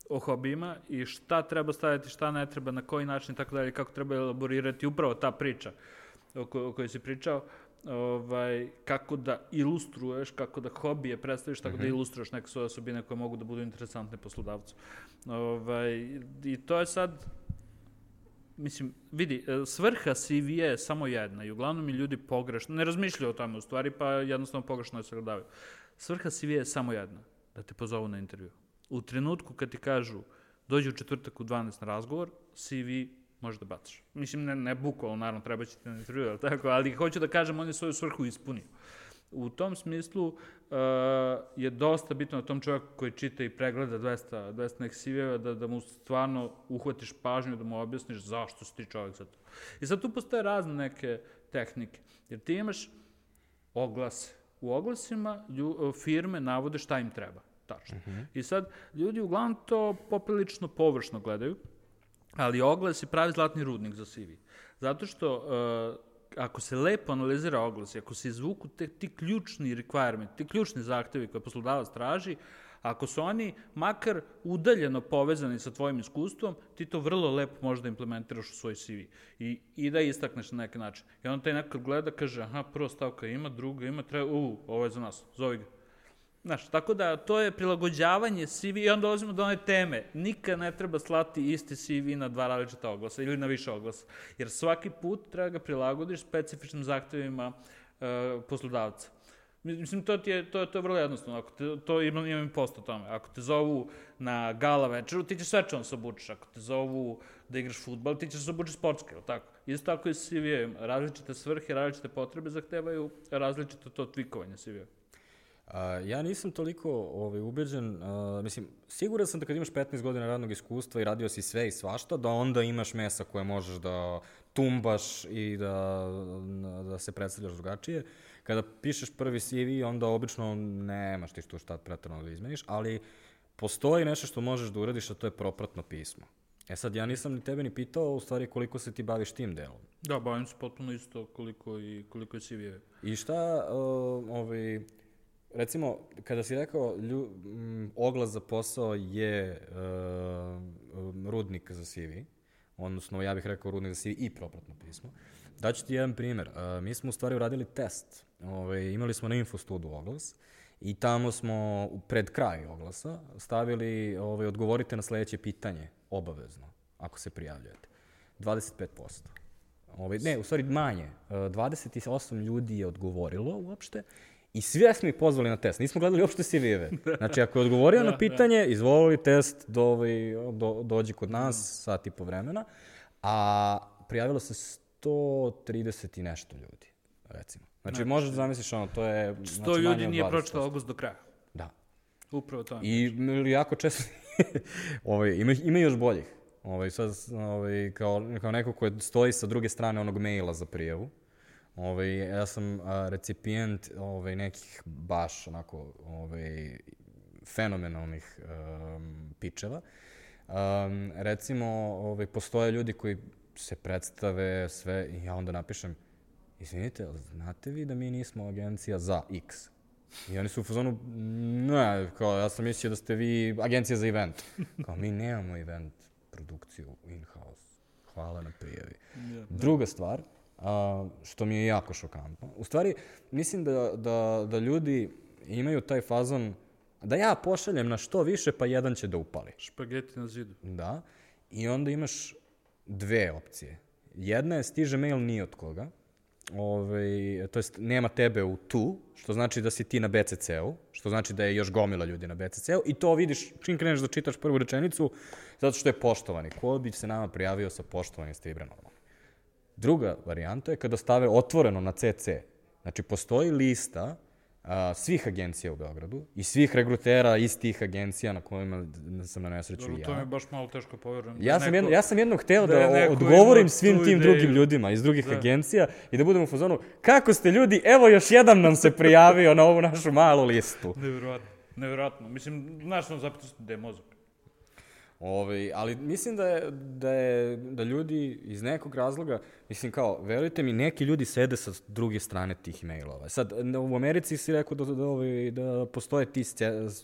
o hobijima i šta treba staviti, šta ne treba, na koji način i tako dalje, kako treba elaborirati upravo ta priča o, ko, o kojoj si pričao, ovaj, kako da ilustruješ, kako da hobije predstaviš, tako mm -hmm. da ilustruješ neke svoje osobine koje mogu da budu interesantne poslodavcu. Ovaj, I to je sad, mislim, vidi, e, svrha CV je samo jedna i uglavnom mi ljudi pogrešno, ne razmišljaju o tome u stvari, pa jednostavno pogrešno je sagledavaju. Svrha CV je samo jedna, da te pozovu na intervju. U trenutku kad ti kažu dođi u četvrtak u 12 na razgovor, CV možeš da bacaš. Mislim, ne, ne bukvalno, naravno, treba će ti na intervju, ali tako, ali hoću da kažem, on je svoju svrhu ispunio. U tom smislu uh, je dosta bitno na tom čovjeku koji čita i pregleda 200, 200 nek CV-eva da, da mu stvarno uhvatiš pažnju, da mu objasniš zašto si ti čovjek za to. I sad tu postoje razne neke tehnike, jer ti imaš oglase. U oglasima lju, firme navode šta im treba. Tačno. Uh -huh. I sad, ljudi uglavnom to poprilično površno gledaju, ali oglas je pravi zlatni rudnik za CV. Zato što uh, ako se lepo analizira oglas i ako se izvuku te, ti ključni requirement, ti ključni zahtevi koje poslodavac traži, ako su oni makar udaljeno povezani sa tvojim iskustvom, ti to vrlo lepo možeš da implementiraš u svoj CV i, i da istakneš na neki način. I on taj nekad gleda, kaže, aha, prva stavka ima, druga ima, treba, u, ovo je za nas, zovi ga. Znaš, tako da to je prilagođavanje CV i onda dolazimo do one teme. Nikad ne treba slati isti CV na dva različita oglasa ili na više oglasa. Jer svaki put treba ga prilagodiš specifičnim zahtevima uh, poslodavca. Mislim, to, ti je, to, to je vrlo jednostavno. Ako te, to imam, imam i posto tome. Ako te zovu na gala večeru, ti ćeš svečano se obučiš. Ako te zovu da igraš futbal, ti ćeš se obučiš sportski, ili tako? Isto tako i CV-em. Različite svrhe, različite potrebe zahtevaju različito to tvikovanje CV-a. Uh, ja nisam toliko ovaj, ubeđen, uh, mislim, siguran sam da kad imaš 15 godina radnog iskustva i radio si sve i svašta, da onda imaš mesa koje možeš da tumbaš i da, da se predstavljaš drugačije. Kada pišeš prvi CV, onda obično nemaš ti što šta pretrano da izmeniš, ali postoji nešto što možeš da uradiš, a to je propratno pismo. E sad, ja nisam ni tebe ni pitao, u stvari, koliko se ti baviš tim delom. Da, bavim se potpuno isto koliko, i, koliko je CV-e. I šta, uh, ovaj, recimo, kada si rekao lju, m, oglas za posao je uh, rudnik za CV, odnosno ja bih rekao rudnik za CV i propratno pismo, daću ti jedan primer. Uh, mi smo u stvari uradili test. Ove, ovaj, imali smo na Infostudu oglas i tamo smo pred kraj oglasa stavili ovaj, odgovorite na sledeće pitanje, obavezno, ako se prijavljujete. 25%. Ove, ne, u stvari manje. 28 ljudi je odgovorilo uopšte I sve smo ih pozvali na test. Nismo gledali uopšte CV-eve. Znači, ako je odgovorio na da, da. pitanje, izvoli test, do, ovaj, do, dođi kod nas, mm. sat i po vremena. A prijavilo se 130 i nešto ljudi, recimo. Znači, znači možeš da zamisliš ono, to je... 100 znači, ljudi nije pročitao august do kraja. Da. Upravo to. I jako često... ovaj, ima, ima još boljih. Ovaj, sad, ovaj, kao, kao neko ko stoji sa druge strane onog maila za prijavu, Ovaj, ja sam a, recipijent ovaj, nekih baš onako ovaj, fenomenalnih um, pičeva. Um, recimo, ovaj, postoje ljudi koji se predstave sve i ja onda napišem izvinite, ali znate vi da mi nismo agencija za X? I oni su u fazonu, ne, kao, ja sam mislio da ste vi agencija za event. Kao, mi nemamo event produkciju in-house. Hvala na prijavi. Ja, Druga stvar, a, što mi je jako šokantno. U stvari, mislim da, da, da ljudi imaju taj fazon da ja pošaljem na što više, pa jedan će da upali. Špageti na zidu. Da. I onda imaš dve opcije. Jedna je stiže mail ni od koga, ovaj, to jest nema tebe u tu, što znači da si ti na BCC-u, što znači da je još gomila ljudi na BCC-u i to vidiš čim kreneš da čitaš prvu rečenicu, zato što je poštovani. Ko bi se nama prijavio sa poštovani Stibre normalno? Druga varijanta je kada stave otvoreno na CC. Znači, postoji lista a, svih agencija u Beogradu i svih regrutera iz tih agencija na kojima sam na nesreću Dobro, i ja. to mi je baš malo teško povjerujem. Ja sam, jedno, ja sam jedno hteo da da, neko odgovorim svim tim ideju. drugim ljudima iz drugih Da. agencija i da budemo u fazonu, kako ste ljudi, evo još jedan nam se prijavio na ovu našu malu listu. Nevjerojatno. Nevjerojatno. Mislim, znaš, no, zapitaš da je mozak. Ovaj, ali mislim da je, da je, da ljudi iz nekog razloga, mislim kao, verujte mi, neki ljudi sede sa druge strane tih mailova. Sad, u Americi si rekao da, da, da, da postoje ti,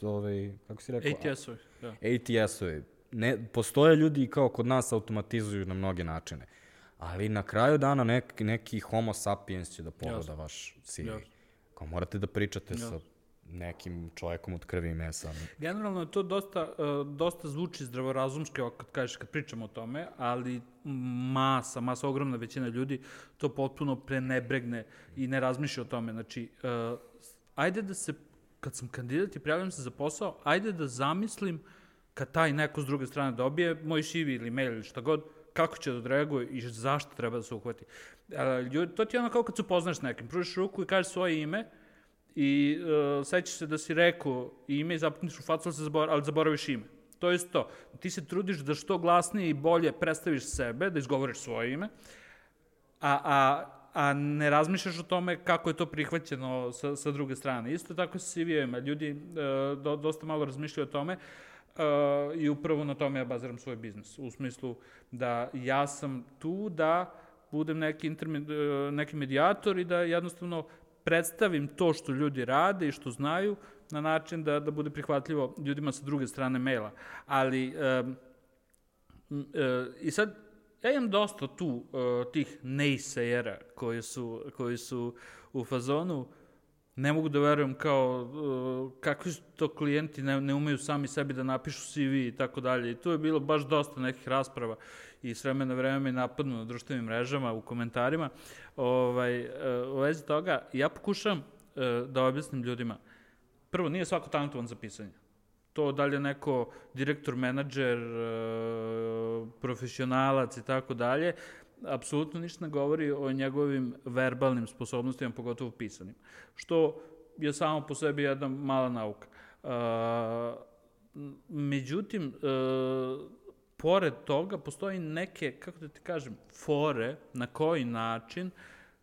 ovaj, kako si rekao? ATS-ovi, da. ATS-ovi. Ne, postoje ljudi kao kod nas automatizuju na mnoge načine. Ali na kraju dana nek, neki homo sapiens će da pogleda vaš CV. Kao morate da pričate Jasno. sa nekim čovjekom od krvi i mesa. Generalno to dosta, uh, dosta zvuči zdravorazumski kad kažeš, kad pričamo o tome, ali masa, masa, ogromna većina ljudi to potpuno prenebregne i ne razmišlja o tome. Znači, uh, ajde da se, kad sam kandidat i prijavljam se za posao, ajde da zamislim kad taj neko s druge strane dobije moj CV ili mail ili šta god, kako će da odreaguje i zašto treba da se uhvati. Uh, ljudi, to ti je ono kao kad se upoznaš s nekim, pružiš ruku i kažeš svoje ime, i uh, sećaš se da si rekao ime i zaputniš u facu, ali, se zabor, ali zaboraviš ime. To je to. Ti se trudiš da što glasnije i bolje predstaviš sebe, da izgovoriš svoje ime, a, a, a ne razmišljaš o tome kako je to prihvaćeno sa, sa druge strane. Isto tako sa CV-evima. Ljudi uh, do, dosta malo razmišljaju o tome uh, i upravo na tome ja baziram svoj biznis. U smislu da ja sam tu da budem neki, intermed, neki medijator i da jednostavno predstavim to što ljudi rade i što znaju na način da, da bude prihvatljivo ljudima sa druge strane maila. Ali, m, e, i sad, ja imam dosta tu uh, tih naysayera koji su, koji su u fazonu, ne mogu da verujem kao uh, kakvi su to klijenti ne, ne umeju sami sebi da napišu CV i tako dalje. I tu je bilo baš dosta nekih rasprava i s vremena na vreme me napadnu na društvenim mrežama, u komentarima. Ovaj, uh, u vezi toga, ja pokušam uh, da objasnim ljudima. Prvo, nije svako talentovan za pisanje. To da je neko direktor, menadžer, uh, profesionalac i tako dalje, apsolutno ništa ne govori o njegovim verbalnim sposobnostima, pogotovo pisanim. Što je samo po sebi jedna mala nauka. Međutim, pored toga postoji neke, kako da ti kažem, fore na koji način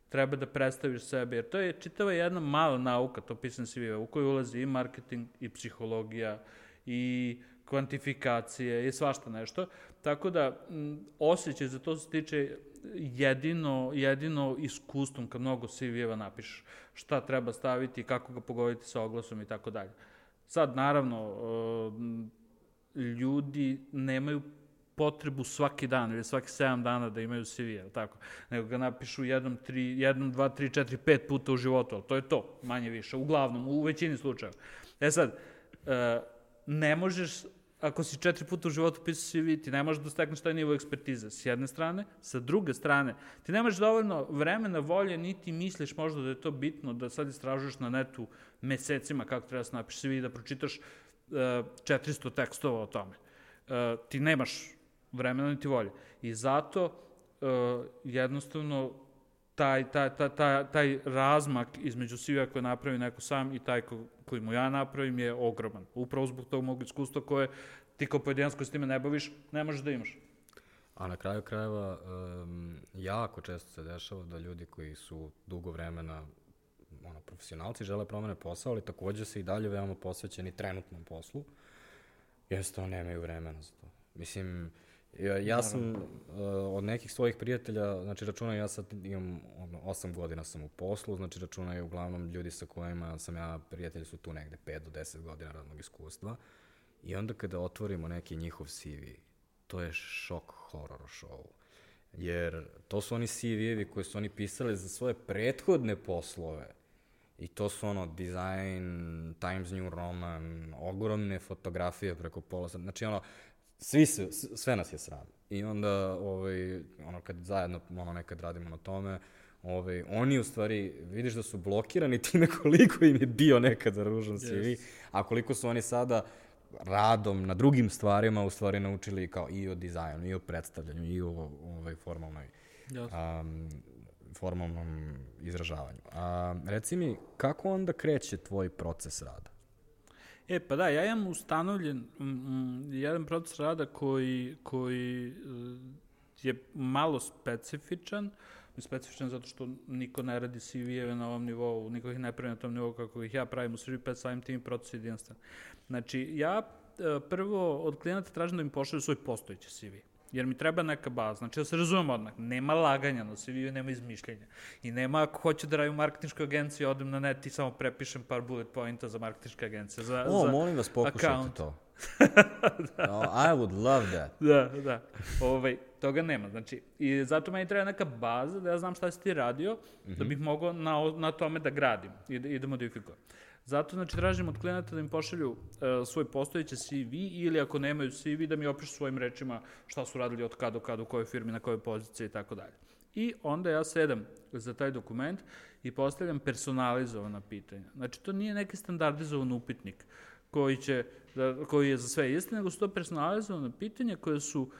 treba da predstaviš sebe, jer to je čitava jedna mala nauka, to pisam CV, u kojoj ulazi i marketing, i psihologija, i kvantifikacije, i svašta nešto. Tako da, m, osjećaj za to se tiče jedino, jedino iskustvom kad mnogo CV-eva napišeš. Šta treba staviti, kako ga pogoditi sa oglasom i tako dalje. Sad, naravno, ljudi nemaju potrebu svaki dan ili svaki 7 dana da imaju CV, jel tako? Nego ga napišu jednom, tri, jednom, dva, tri, četiri, pet puta u životu, ali to je to, manje više, uglavnom, u većini slučajeva. E sad, e, ne možeš, ako si četiri puta u životu pisao CV, ti ne možeš da stekneš taj nivo ekspertize, s jedne strane, sa druge strane, ti nemaš dovoljno vremena, volje, niti misliš možda da je to bitno, da sad istražuješ na netu mesecima kako treba da se napiše CV i da pročitaš uh, 400 tekstova o tome. Uh, ti nemaš vremena niti volje. I zato uh, jednostavno taj, taj, taj, taj, taj razmak između CV-a koje napravi neko sam i taj ko, koji mu ja napravim je ogroman. Upravo zbog tog mog iskustva koje ti kao pojedinac koji s time ne baviš, ne možeš da imaš. A na kraju krajeva, um, jako često se dešava da ljudi koji su dugo vremena ono, profesionalci žele promene posao, ali takođe se i dalje veoma posvećeni trenutnom poslu, jednostavno nemaju vremena za to. Mislim, ja, ja sam uh, od nekih svojih prijatelja, znači računaj, ja sad imam ono, 8 godina sam u poslu, znači računaj uglavnom ljudi sa kojima sam ja, prijatelji su tu negde 5 do 10 godina radnog iskustva. I onda kada otvorimo neki njihov CV, to je šok horror show. Jer to su oni CV-evi koje su oni pisali za svoje prethodne poslove. I to su ono design, Times New Roman, ogromne fotografije preko pola sata. Znači ono, svi se, sve nas je sram. I onda, ovaj, ono, kad zajedno, ono, nekad radimo na tome, Ove, oni u stvari, vidiš da su blokirani time koliko im je bio nekada ružan CV, yes. a koliko su oni sada radom na drugim stvarima u stvari naučili kao i o dizajnu, i o predstavljanju, i o ovaj, formalnoj yes. um, formalnom izražavanju. A, reci mi, kako onda kreće tvoj proces rada? E, pa da, ja imam ustanovljen m, m, jedan proces rada koji, koji e, je malo specifičan, specifičan zato što niko ne radi CV-eve na ovom nivou, niko ih ne pravi na tom nivou kako ih ja pravim u Srbiji, pa samim tim proces jedinstven. Znači, ja e, prvo od klijenata tražim da mi pošalju svoj postojeći CV jer mi treba neka baza. Znači, da se razumemo odmah, nema laganja na CV-u, nema izmišljenja. I nema ako hoću da radim u marketinškoj agenciji, odem na net i samo prepišem par bullet pointa za marketinške agencije. Za, o, za molim vas, pokušajte account. to. da. oh, I would love that. Da, da. Ovaj, toga nema. Znači, i zato meni treba neka baza da ja znam šta si ti radio, mm -hmm. da bih mogao na, na tome da gradim i da, i da modifikujem. Zato, znači, tražim od klijenata da im pošalju uh, svoj postojeći CV ili ako nemaju CV da mi opišu svojim rečima šta su radili od kada do kada, u kojoj firmi, na kojoj poziciji i tako dalje. I onda ja sedam za taj dokument i postavljam personalizovana pitanja. Znači, to nije neki standardizovan upitnik koji, će, da, koji je za sve isti, nego su to personalizovane pitanja koje su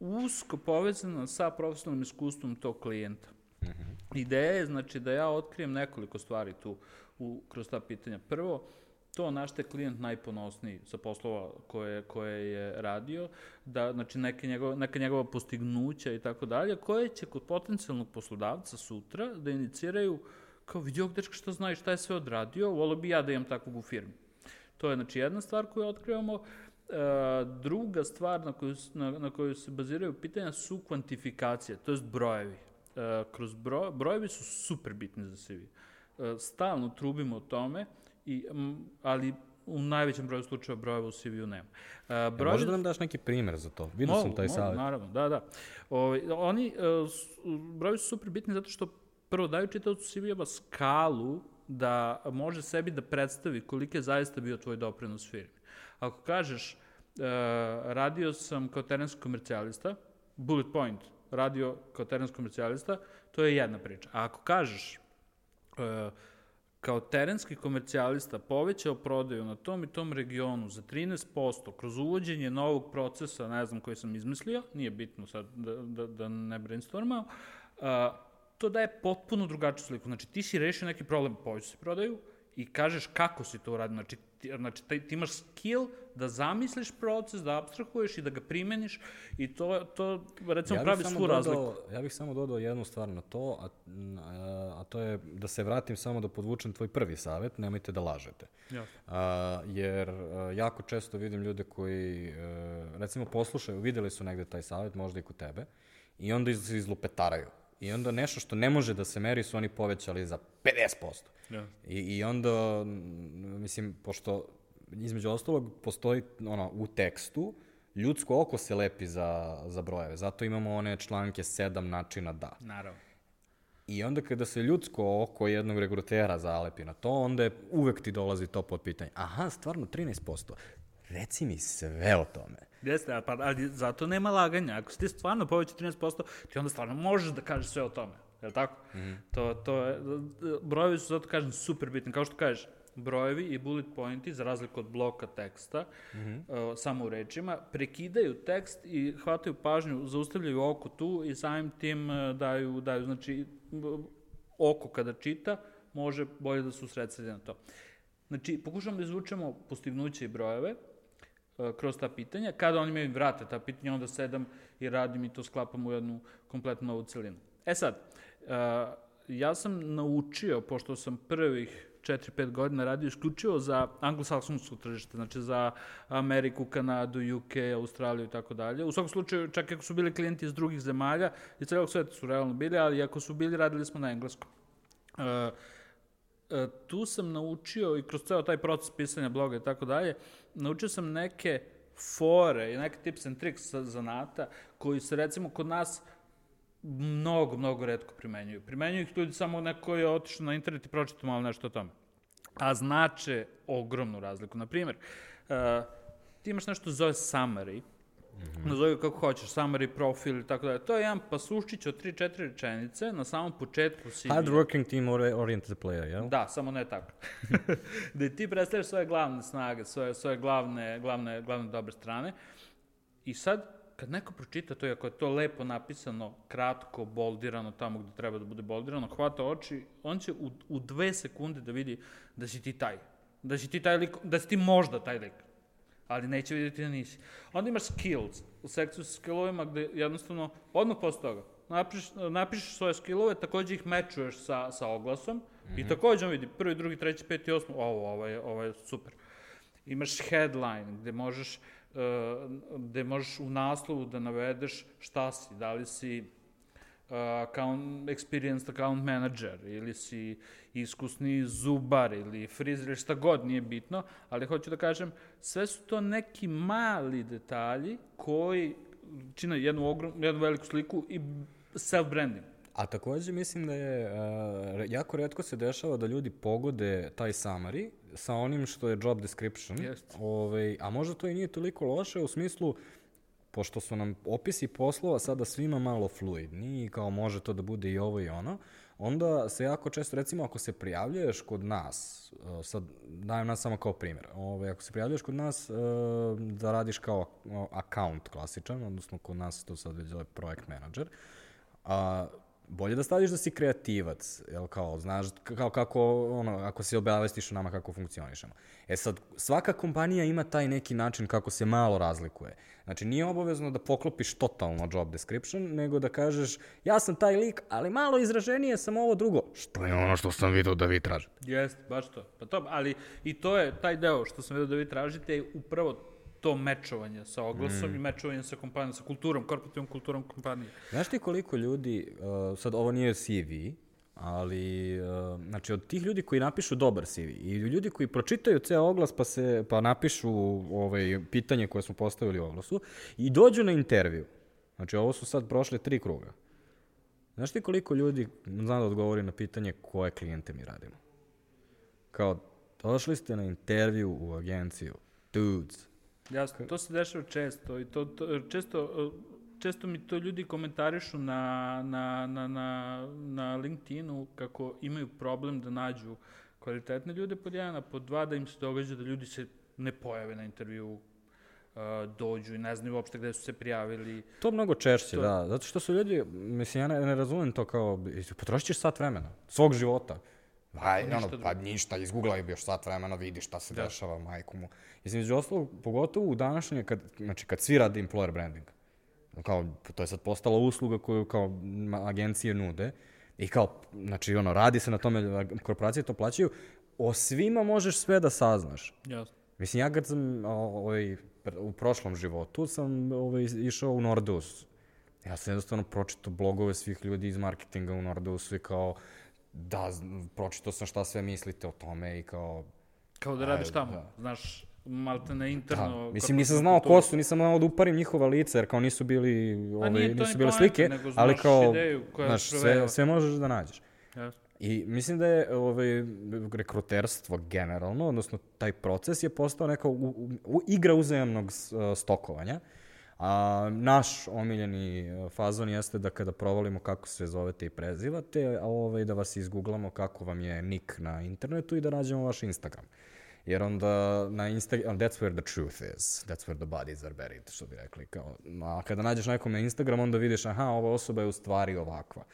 usko povezana sa profesionalnim iskustvom tog klijenta. -hmm. Ideja je, znači, da ja otkrijem nekoliko stvari tu u, kroz ta pitanja. Prvo, to na što je klijent najponosniji sa poslova koje, koje je radio, da, znači neke njegove, neka njegova postignuća i tako dalje, koje će kod potencijalnog poslodavca sutra da iniciraju kao vidi ovog dečka šta zna i šta je sve odradio, volio bi ja da imam takvog u firmi. To je znači jedna stvar koju otkrivamo. E, druga stvar na koju, na, na koju se baziraju pitanja su kvantifikacije, to jest brojevi. E, kroz bro, brojevi su super bitni za CV. E, stalno trubimo o tome, i, ali u najvećem broju slučajeva brojeva u CV-u nema. Uh, e, broj... Može da nam daš neki primer za to? Vidio sam taj savjet. Naravno, da, da. O, ovaj, oni, brojevi su super bitni zato što prvo daju čitavcu CV-eva skalu da može sebi da predstavi koliko je zaista bio tvoj doprinos firmi. Ako kažeš, radio sam kao terenski komercijalista, bullet point, radio kao terenski komercijalista, to je jedna priča. A ako kažeš, E, kao terenski komercijalista povećao prodaju na tom i tom regionu za 13% kroz uvođenje novog procesa, ne znam koji sam izmislio, nije bitno sad da, da, da ne brainstormao, a, to daje potpuno drugačiju sliku. Znači, ti si rešio neki problem, povećao se prodaju i kažeš kako si to uradio. Znači, ti, znači ti, ti imaš skill da zamisliš proces, da abstrahuješ i da ga primeniš i to, to recimo ja pravi svu dodao, razliku. Ja bih samo dodao jednu stvar na to, a, a to je da se vratim samo da podvučem tvoj prvi savet, nemojte da lažete. Ja. A, jer a, jako često vidim ljude koji, a, e, recimo, poslušaju, videli su negde taj savet, možda i kod tebe, i onda iz, izlupetaraju. I onda nešto što ne može da se meri su oni povećali za 50%. Ja. I, I onda, mislim, pošto između ostalog postoji ono, u tekstu, ljudsko oko se lepi za, za brojeve. Zato imamo one članke sedam načina da. Naravno. I onda kada se ljudsko oko jednog regrutera zalepi na to, onda je, uvek ti dolazi to pod pitanje. Aha, stvarno 13%. Reci mi sve o tome. Jeste, pa, ali zato nema laganja. Ako si ti stvarno poveći 13%, ti onda stvarno možeš da kažeš sve o tome. Je li tako? Mm -hmm. to, to je, brojevi su, zato kažem, super bitni. Kao što kažeš, brojevi i bullet pointi, za razliku od bloka teksta, mm -hmm. uh, samo u rečima, prekidaju tekst i hvataju pažnju, zaustavljaju oko tu i samim tim uh, daju, daju, znači, oko kada čita, može bolje da se usredsredi na to. Znači, pokušamo da izvučemo postignuće i brojeve, kroz ta pitanja. Kada oni mi vrate ta pitanja, onda sedam i radim i to sklapam u jednu kompletnu novu celinu. E sad, uh, ja sam naučio, pošto sam prvih 4-5 godina radio isključivo za anglosaksonsko tržište, znači za Ameriku, Kanadu, UK, Australiju i tako dalje. U svakom slučaju, čak ako su bili klijenti iz drugih zemalja, iz celog sveta su realno bili, ali ako su bili, radili smo na engleskom. Uh, tu sam naučio i kroz ceo taj proces pisanja bloga i tako dalje, naučio sam neke fore i neke tips and tricks zanata koji se recimo kod nas mnogo, mnogo redko primenjuju. Primenjuju ih ljudi samo neko je otišao na internet i pročitao malo nešto o tome. A znače ogromnu razliku. Naprimjer, uh, ti imaš nešto zove summary, -hmm. nazovi kako hoćeš, summary profil i tako dalje. To je jedan pasuščić od 3-4 rečenice na samom početku CV. Hard working team oriented player, jel? Da, samo ne tako. da ti predstavljaš svoje glavne snage, svoje, svoje glavne, glavne, glavne dobre strane. I sad, kad neko pročita to, i ako je to lepo napisano, kratko, boldirano, tamo gde treba da bude boldirano, hvata oči, on će u, u dve sekunde da vidi da si ti taj. Da si ti taj lik, da si ti možda taj lik. Ali neće vidjeti da nisi. Onda imaš skills, u sekciju sa skillovima gde jednostavno, odmah posle toga, napiš, napišeš svoje skillove, takođe ih mečuješ sa, sa oglasom mm -hmm. i mhm. takođe on vidi prvi, drugi, treći, peti, osmi, ovo, ovo je, ovo je super. Imaš headline gde možeš gde možeš u naslovu da navedeš šta si, da li si uh, account, experienced account manager ili si iskusni zubar ili frizer šta god, nije bitno, ali hoću da kažem, sve su to neki mali detalji koji čine jednu, ogrom, jednu veliku sliku i self-branding. A takođe mislim da je, uh, jako redko se dešava da ljudi pogode taj summary sa onim što je job description. Yes. Ovaj, a možda to i nije toliko loše u smislu, pošto su nam opisi poslova sada svima malo fluidni i kao može to da bude i ovo i ono, onda se jako često, recimo ako se prijavljuješ kod nas, uh, sad dajem nas samo kao primjer, ovaj, ako se prijavljuješ kod nas uh, da radiš kao account klasičan, odnosno kod nas to sad već zove projekt manager, a bolje da staviš da si kreativac, jel kao, znaš, kao kako, ono, ako se obavestiš nama kako funkcionišemo. E sad, svaka kompanija ima taj neki način kako se malo razlikuje. Znači, nije obavezno da poklopiš totalno job description, nego da kažeš, ja sam taj lik, ali malo izraženije sam ovo drugo. Što je ono što sam vidio da vi tražite. Jeste, baš to. Pa to, ali i to je, taj deo što sam vidio da vi tražite upravo to mečovanje sa oglasom mm. i mečovanje sa kompanijom, sa kulturom, korporativnom kulturom kompanije. Znaš ti koliko ljudi, uh, sad ovo nije CV, ali uh, znači od tih ljudi koji napišu dobar CV i ljudi koji pročitaju ceo oglas pa se pa napišu ovaj pitanje koje smo postavili u oglasu i dođu na intervju. Znači ovo su sad prošle tri kruga. Znaš ti koliko ljudi zna da odgovori na pitanje koje klijente mi radimo? Kao, došli ste na intervju u agenciju. Dudes, Jasno, to se dešava često i to, to često često mi to ljudi komentarišu na, na, na, na, na LinkedInu kako imaju problem da nađu kvalitetne ljude pod jedan, a pod dva da im se događa da ljudi se ne pojave na intervju, uh, dođu i ne znaju uopšte gde su se prijavili. To mnogo češće, to... da. Zato što su ljudi, mislim, ja ne, ne razumem to kao, potrošit ćeš sat vremena, svog života. Aj, ništa ono, pa ništa, izgooglaj bi još sat vremena, vidi šta se da. dešava, majku mu. Između ostalog, pogotovo u današnje, kad, znači, kad svi rade employer branding, kao, to je sad postala usluga koju kao agencije nude, i kao, znači, ono, radi se na tome, korporacije to plaćaju, o svima možeš sve da saznaš. Jasno. Mislim, ja kad sam ovaj, u prošlom životu sam ovaj, išao u Nordus. Ja sam jednostavno pročitao blogove svih ljudi iz marketinga u Nordusu i kao, da, pročitao sam šta sve mislite o tome i kao... Kao da radiš tamo, da. znaš, malte na interno... Da. Mislim, nisam znao ko su, nisam znao da uparim njihova lica, jer kao nisu bili, ove, nisu bile slike, nego ali kao, znaš, sve, sve možeš da nađeš. Yes. I mislim da je ovaj, rekruterstvo generalno, odnosno taj proces je postao neka u, u, u, igra uzajemnog uh, stokovanja. A, naš omiljeni e, fazon jeste da kada provalimo kako se zovete i prezivate, a ovaj, da vas izgooglamo kako vam je nick na internetu i da nađemo vaš Instagram. Jer onda na Instagram, that's where the truth is, that's where the bodies are buried, što bi rekli. Kao, a kada nađeš nekom na Instagram, onda vidiš, aha, ova osoba je u stvari ovakva.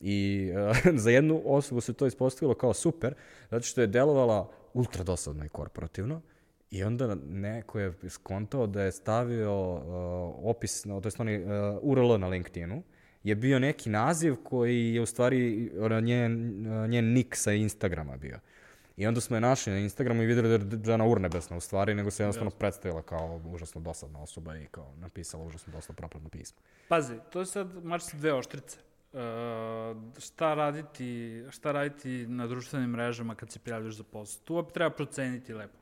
I uh, za jednu osobu se to ispostavilo kao super, zato što je delovala ultra dosadno i korporativno, I onda neko je skontao da je stavio uh, opis, no, to je oni uh, URL na LinkedInu, je bio neki naziv koji je u stvari njen, njen nik sa Instagrama bio. I onda smo je našli na Instagramu i videli da je žena urnebesna u stvari, nego se jednostavno predstavila kao užasno dosadna osoba i kao napisala užasno dosta propredno pismo. Pazi, to je sad mač dve oštrice. Uh, šta raditi, šta raditi na društvenim mrežama kad se prijavljaš za posao? Tu opet treba proceniti lepo.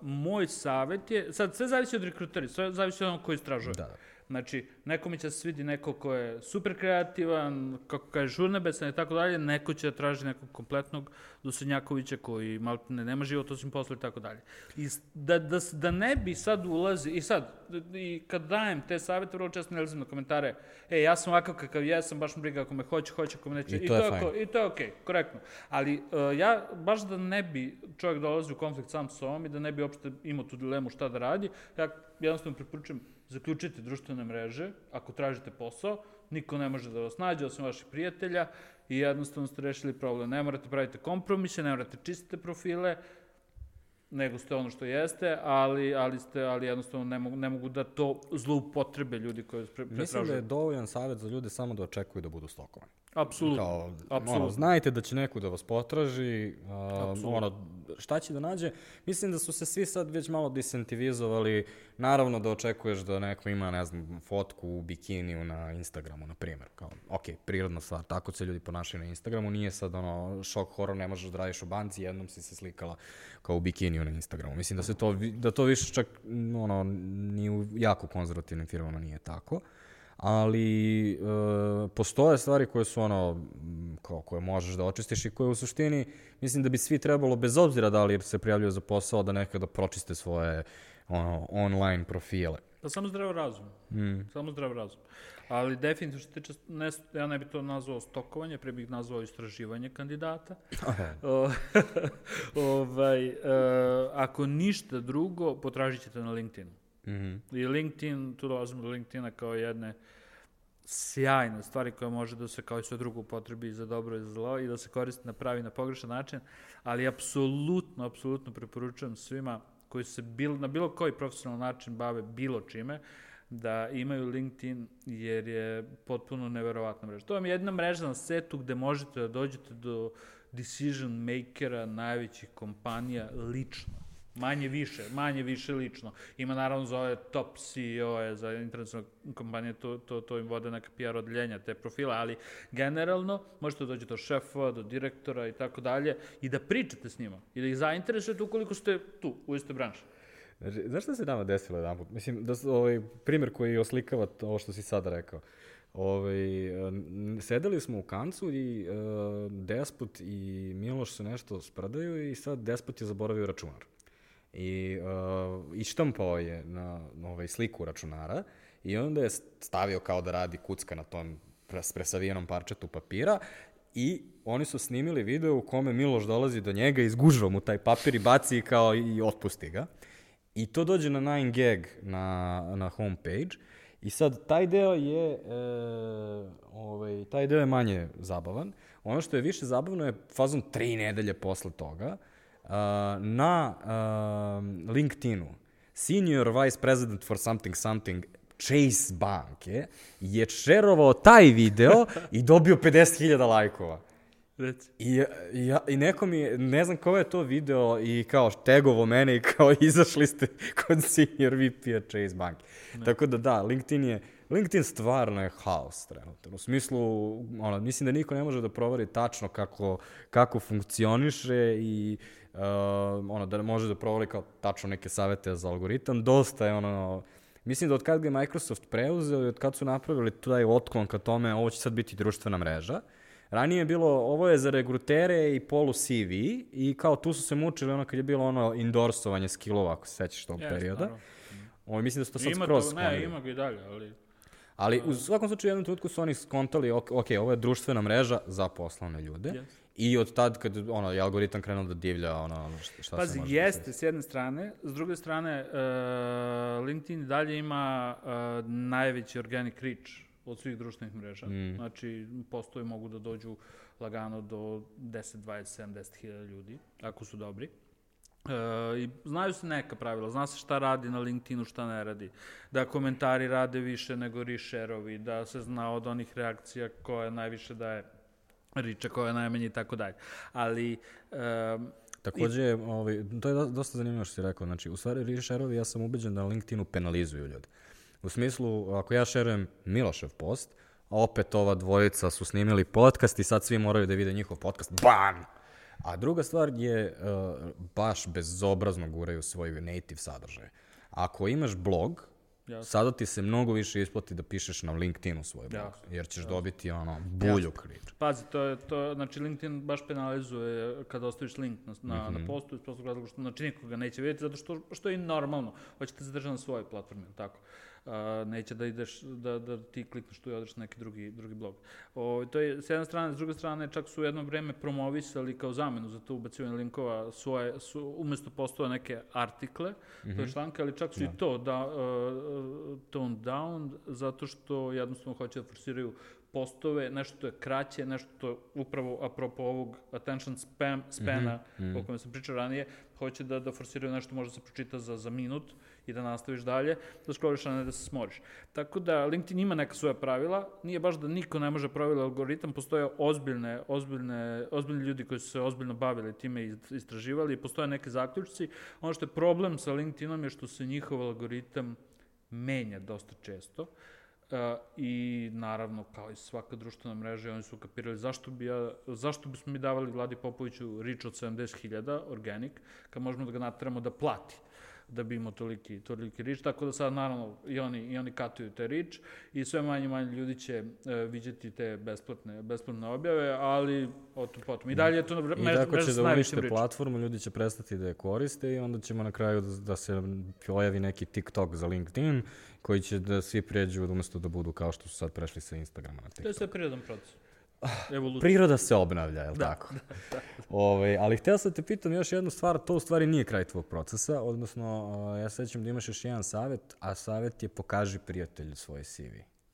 Moj savet je, sad sve zavisi od rekruteri, sve zavisi od onog koji istražuje. Da. Znači, nekome će se svidi neko ko je super kreativan, kako kaže žurnebesan i tako dalje, neko će da traži nekog kompletnog Dusenjakovića koji malo ne, nema život osim posla i tako dalje. I s- da, da, s- da ne bi sad ulazi, i sad, i kad dajem te savete, vrlo često ne lezim na komentare, e, ja sam ovakav kakav jesam, baš me briga ako me hoće, hoće, ako me neće. I to je je fajn. ko- I to je okej, korektno. Ali uh, ja, baš da ne bi čovjek dolazio u konflikt sam sa sobom i da ne bi uopšte imao tu dilemu šta da radi, ja jednostavno preporučujem zaključite društvene mreže, ako tražite posao, niko ne može da vas nađe osim vaših prijatelja i jednostavno ste rešili problem. Ne morate pravite kompromise, ne morate čistite profile, nego ste ono što jeste, ali, ali, ste, ali jednostavno ne mogu, ne mogu da to zloupotrebe ljudi koji pre, Mislim da je pretražuju. dovoljan savjet za ljude samo da očekuju da budu stokovani. Apsolutno. Kao, apsolutno. ono, znajte da će neko da vas potraži, a, Apsolutno. ono, šta će da nađe. Mislim da su se svi sad već malo disintivizovali. Naravno da očekuješ da neko ima, ne znam, fotku u bikiniju na Instagramu, na primjer. Kao, ok, prirodna stvar, tako se ljudi ponašaju na Instagramu. Nije sad ono, šok horor, ne možeš da radiš u banci, jednom si se slikala kao u bikiniju na Instagramu. Mislim da se to, da to više čak, ono, ni u jako konzervativnim firmama nije tako ali e, postoje stvari koje su ono, kao, koje možeš da očistiš i koje u suštini, mislim da bi svi trebalo, bez obzira da li se prijavljuju za posao, da nekada pročiste svoje ono, online profile. Pa samo zdrav razum. Mm. Samo zdrav razum. Ali definitivno što se tiče, ne, ja ne bih to nazvao stokovanje, pre bih nazvao istraživanje kandidata. O, ovaj, e, ako ništa drugo, potražit ćete na LinkedInu. Mhm. I LinkedIn, tu dolazimo do LinkedIna kao jedne sjajne stvari koja može da se kao i sve drugo upotrebi za dobro i za zlo i da se koristi na pravi na pogrešan način, ali apsolutno, apsolutno preporučujem svima koji se bil, na bilo koji profesionalan način bave bilo čime, da imaju LinkedIn jer je potpuno neverovatna mreža. To vam je jedna mreža na setu gde možete da dođete do decision makera najvećih kompanija lično. Manje više, manje više lično. Ima naravno za ove top CEO-e, za internacionalne kompanije, to, to, to im vode neka PR odeljenja, te profile, ali generalno možete da dođete do šefova, do direktora i tako dalje i da pričate s njima i da ih zainteresujete ukoliko ste tu, u istoj branši. Znači, Znaš šta se nama desilo jedan put? Mislim, da ovaj, primjer koji oslikava to- što si sada rekao. Ovaj, n- sedeli smo u kancu i e, Despot i Miloš se nešto sprdaju i sad Despot je zaboravio računar. I uh, ištampao je na, na ovaj sliku računara i onda je stavio kao da radi kucka na tom pres- presavijenom parčetu papira i oni su snimili video u kome Miloš dolazi do njega, izgužva mu taj papir i baci kao i otpusti ga. I to dođe na 9gag na, na homepage i sad taj deo je e, ovaj, taj deo je manje zabavan. Ono što je više zabavno je fazon tri nedelje posle toga na uh, LinkedInu senior vice president for something something Chase banke je šerovao taj video i dobio 50.000 lajkova. I, ja- I neko mi, ne znam ko je to video i kao tegovo mene i kao izašli ste kod senior VP-a Chase Bank. Tako da da, LinkedIn je, LinkedIn stvarno je haos trenutno. U smislu, ono, mislim da niko ne može da provari tačno kako, kako funkcioniše i uh, ono, da može da provari kao tačno neke savete za algoritam. Dosta je ono, Mislim da od kad ga je Microsoft preuzeo i od kad su napravili taj otklon ka tome, ovo će sad biti društvena mreža, Ranije je bilo, ovo je za regrutere i polu CV i kao tu su se mučili ono kad je bilo ono endorsovanje skillova, ako se sećaš tog Jeste, perioda. naravno. Ovo, mislim da su to sad Ima skroz to, ne, ima ga i dalje, ali... Ali u svakom slučaju u jednom trenutku su oni skontali, ok, ok, ovo je društvena mreža za poslovne ljude. Yes. I od tad kad ono, je algoritam krenuo da divlja ono, šta, šta Pazi, se može jeste s jedne strane, s druge strane, uh, LinkedIn dalje ima uh, najveći organic reach od svih društvenih mreža. Mm. Znači, postoji mogu da dođu lagano do 10, 20, 70 hiljada ljudi, ako su dobri. E, I znaju se neka pravila, zna se šta radi na LinkedInu, šta ne radi. Da komentari rade više nego rešerovi, da se zna od onih reakcija koja najviše daje riča, koja je najmanje i tako dalje. Ali, um, Takođe, ovaj, to je do- dosta zanimljivo što si rekao. Znači, u stvari, rešerovi, ja sam ubeđen da LinkedInu penalizuju ljude. U smislu, ako ja šerujem Milošev post, a opet ova dvojica su snimili podcast i sad svi moraju da vide njihov podcast, BAM! A druga stvar je, uh, baš bezobrazno guraju svoj native sadržaj. Ako imaš blog jasno. Sada ti se mnogo više isplati da pišeš na LinkedInu svoj blog, Jasno, jer ćeš dobiti ono bulju krič. Pazi, to je, to, znači LinkedIn baš penalizuje kada ostaviš link na, na, Mhm. na postu iz prostog razloga što znači niko ga neće vidjeti zato što, što je normalno. Hoćete se držati na svojoj platformi, tako? A, neće da ideš, da, da ti klikneš tu i odeš na neki drugi, drugi blog. O, to je s jedne strane, s druge strane čak su u jedno vreme promovisali kao zamenu za to ubacivanje linkova svoje, su, umesto postova neke artikle, to Mhm. je članke, ali čak su i to da, uh, tone down, zato što jednostavno hoće da forsiraju postove, nešto to je kraće, nešto to je upravo apropo ovog attention spam, spana Mhm, o kojem sam pričao ranije, hoće da, da forsiraju nešto može da se pročita za, za minut i da nastaviš dalje, da scrolliš, a ne da se smoriš. Tako da LinkedIn ima neka svoja pravila, nije baš da niko ne može pravila algoritam, postoje ozbiljne, ozbiljne, ozbiljni ljudi koji su se ozbiljno bavili time i istraživali i postoje neke zaključci. Ono što je problem sa LinkedInom je što se njihov algoritam menja dosta često. Uh, I naravno, kao i svaka društvena mreža, oni su kapirali zašto, bi ja, zašto bismo mi davali Vladi Popoviću rič od 70.000 organic, kad možemo da ga nateramo da plati da bi imao toliki, toliki rič, tako da sad naravno i oni, i oni katuju te rič i sve manje manje ljudi će e, viđati te besplatne, besplatne objave, ali o tom potom. I dalje je to na I tako će da unište platformu, ljudi će prestati da je koriste i onda ćemo na kraju da, da se pojavi neki TikTok za LinkedIn koji će da svi pređu umesto da budu kao što su sad prešli sa Instagrama na To je TikTok. sve prirodan proces. Evolucija. Priroda se obnavlja, je li Da, tako? Ovaj, ali htio sam te pitam još jednu stvar, to u stvari nije kraj tvog procesa, odnosno uh, ja sećam da imaš još jedan savjet, a savjet je pokaži prijatelju svoj CV,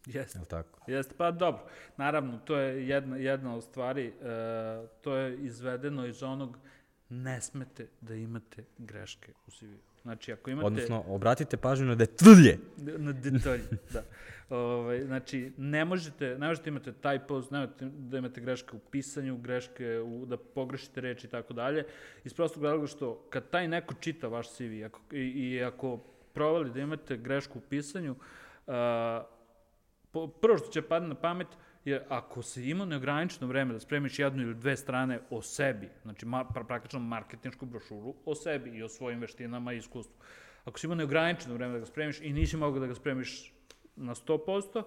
Jeste. je tako? Jeste, pa dobro. Naravno, to je jedna, jedna od stvari, e, to je izvedeno iz onog ne smete da imate greške u CV-u. Znači, ako imate... Odnosno, obratite pažnju na detalje. Na detalje, da. Ovaj, znači, ne možete, ne možete imate typos, ne možete da imate greške u pisanju, greške u, da pogrešite reči i tako dalje. Iz prostog razloga što kad taj neko čita vaš CV ako, i, i ako provali da imate grešku u pisanju, a, po, prvo što će padne na pamet je ako se ima neograničeno vreme da spremiš jednu ili dve strane o sebi, znači ma, pra, praktično marketinšku brošuru o sebi i o svojim veštinama i iskustvu. Ako si imao neograničeno vreme da ga spremiš i nisi mogao da ga spremiš na 100%,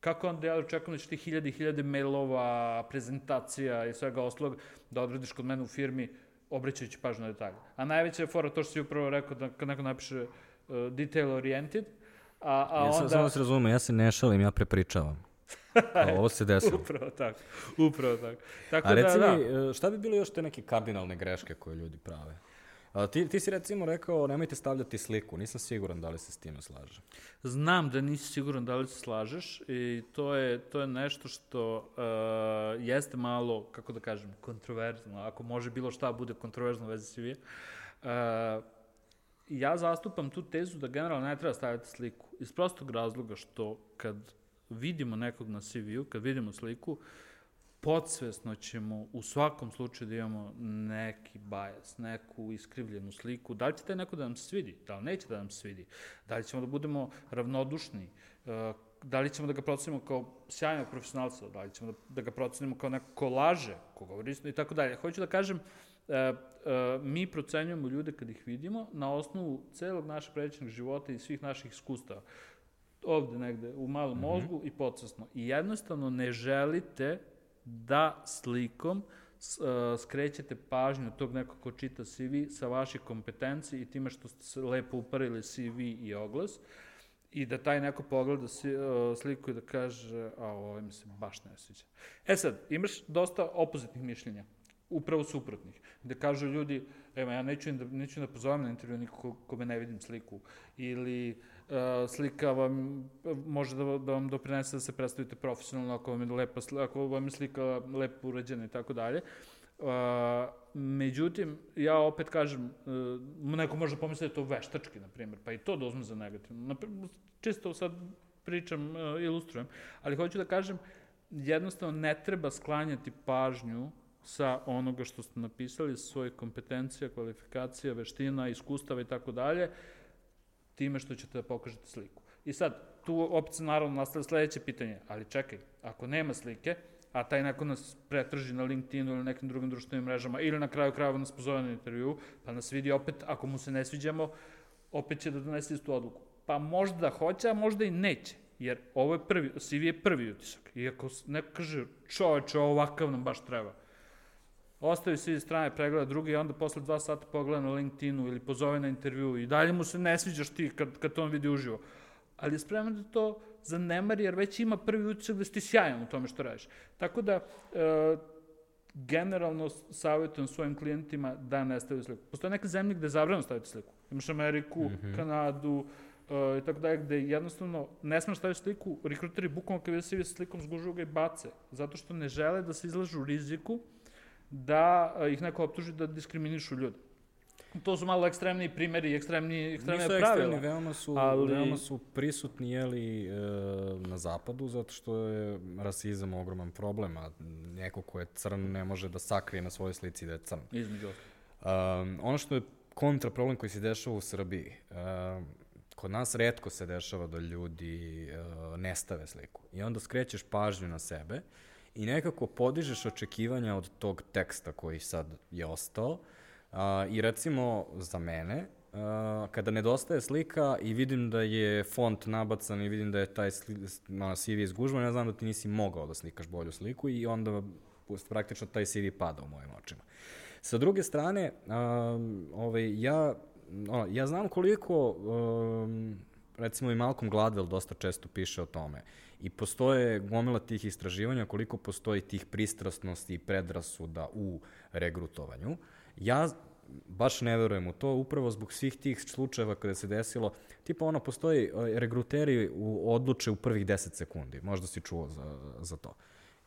kako onda ja očekujem da će ti hiljade i hiljade mailova, prezentacija i svega ostalog da odradiš kod mene u firmi obraćajući pažnju na detalje. A najveća je fora to što si upravo rekao da kad neko napiše uh, detail oriented, a, a ja sam, onda... samo se razume, ja se ne šalim, ja prepričavam. Kao, ovo se desilo. Upravo tako, upravo tako. Tako A reci da, da. mi, e, šta bi bilo još te neke kardinalne greške koje ljudi prave? A, ti, ti si recimo rekao, nemojte stavljati sliku, nisam siguran da li se s time slaže. Znam da nisi siguran da li se slažeš i to je, to je nešto što uh, jeste malo, kako da kažem, kontroverzno. Ako može bilo šta bude kontroverzno u vezi CV. Uh, ja zastupam tu tezu da generalno ne treba stavljati sliku. Iz prostog razloga što kad vidimo nekog na CV-u, kad vidimo sliku, podsvesno ćemo u svakom slučaju da imamo neki bajas, neku iskrivljenu sliku. Da li će taj neko da nam svidi? Da li neće da nam svidi? Da li ćemo da budemo ravnodušni? E, Da li ćemo da ga procenimo kao sjajnog profesionalca? Da li ćemo da, da ga procenimo kao neko ko laže, ko govori istinu i tako dalje? Hoću da kažem, e, e, mi procenjujemo ljude kad ih vidimo na osnovu celog našeg pređenog života i svih naših iskustava ovde negde u malom mozgu i podsvesno. I jednostavno ne želite da slikom uh, skrećete pažnju tog nekog ko čita CV sa vaših kompetencije i time što ste se lepo uparili CV i oglas i da taj neko pogleda si, uh, sliku i da kaže, a ovo mi se baš ne sviđa. E sad, imaš dosta opozitnih mišljenja, upravo suprotnih, gde kažu ljudi, evo, ja neću, da, neću da pozovem na intervju niko kome ne vidim sliku, ili uh, slika vam može da, da vam doprinese da se predstavite profesionalno ako vam je lepa, ako vam je slika lepo urađena i tako dalje. Uh, međutim, ja opet kažem, uh, neko može pomisliti da je to veštački, na primjer, pa i to da uzme za negativno. Na čisto sad pričam, uh, ilustrujem, ali hoću da kažem, jednostavno ne treba sklanjati pažnju sa onoga što ste napisali, sa svojih kompetencija, kvalifikacija, veština, iskustava i tako dalje, time što ćete da pokažete sliku. I sad, tu se naravno nastavlja sledeće pitanje, ali čekaj, ako nema slike, a taj neko nas pretrži na LinkedInu ili nekim drugim društvenim mrežama, ili na kraju krajeva nas pozove na intervju, pa nas vidi opet, ako mu se ne sviđamo, opet će da donese istu odluku. Pa možda hoće, a možda i neće. Jer ovo je prvi, CV je prvi utisak. I ako neko kaže, čoveče, ovakav nam baš treba. Ostavi svi strane, pregleda drugi i onda posle dva sata pogleda na LinkedInu ili pozove na intervju i dalje mu se ne sviđaš ti kad, kad to on vidi uživo. Ali je spreman da to zanemari jer već ima prvi utisak da si sjajan u tome što radiš. Tako da, e, generalno savjetujem svojim klijentima da ne stavljaju sliku. Postoje neke zemlje gde je zabranjeno staviti sliku. Imaš Ameriku, mm -hmm. Kanadu, uh, i tako dalje, gde jednostavno ne smeš staviti sliku, rekruteri bukvalno kad vide CV sa slikom zgužu ga i bace, zato što ne žele da se izlažu riziku da uh, ih neko optuži da diskriminišu ljude. To su malo ekstremni primjeri, ekstremni, ekstremne Nisu pravila. ekstremni, veoma su, ali- veoma su prisutni jeli, e, na zapadu, zato što je rasizam ogroman problem, a neko ko je crn ne može da sakrije na svojoj slici da je crn. Između. Um, ono što je kontra problem koji se dešava u Srbiji, um, kod nas redko se dešava da ljudi uh, ne stave sliku. I onda skrećeš pažnju na sebe i nekako podižeš očekivanja od tog teksta koji sad je ostao. Uh, I recimo za mene, uh, kada nedostaje slika i vidim da je font nabacan i vidim da je taj sli, ono, CV izgužvan, ja znam da ti nisi mogao da slikaš bolju sliku i onda praktično taj CV pada u mojim očima. Sa druge strane, ovaj, ja, ono, ja znam koliko, um, recimo i Malcolm Gladwell dosta često piše o tome. I postoje gomila tih istraživanja koliko postoji tih pristrasnosti i predrasuda u regrutovanju. Ja baš ne verujem u to, upravo zbog svih tih slučajeva kada se desilo, tipa ono, postoji, e, regruteri u, odluče u prvih 10 sekundi, možda si čuo za, za to.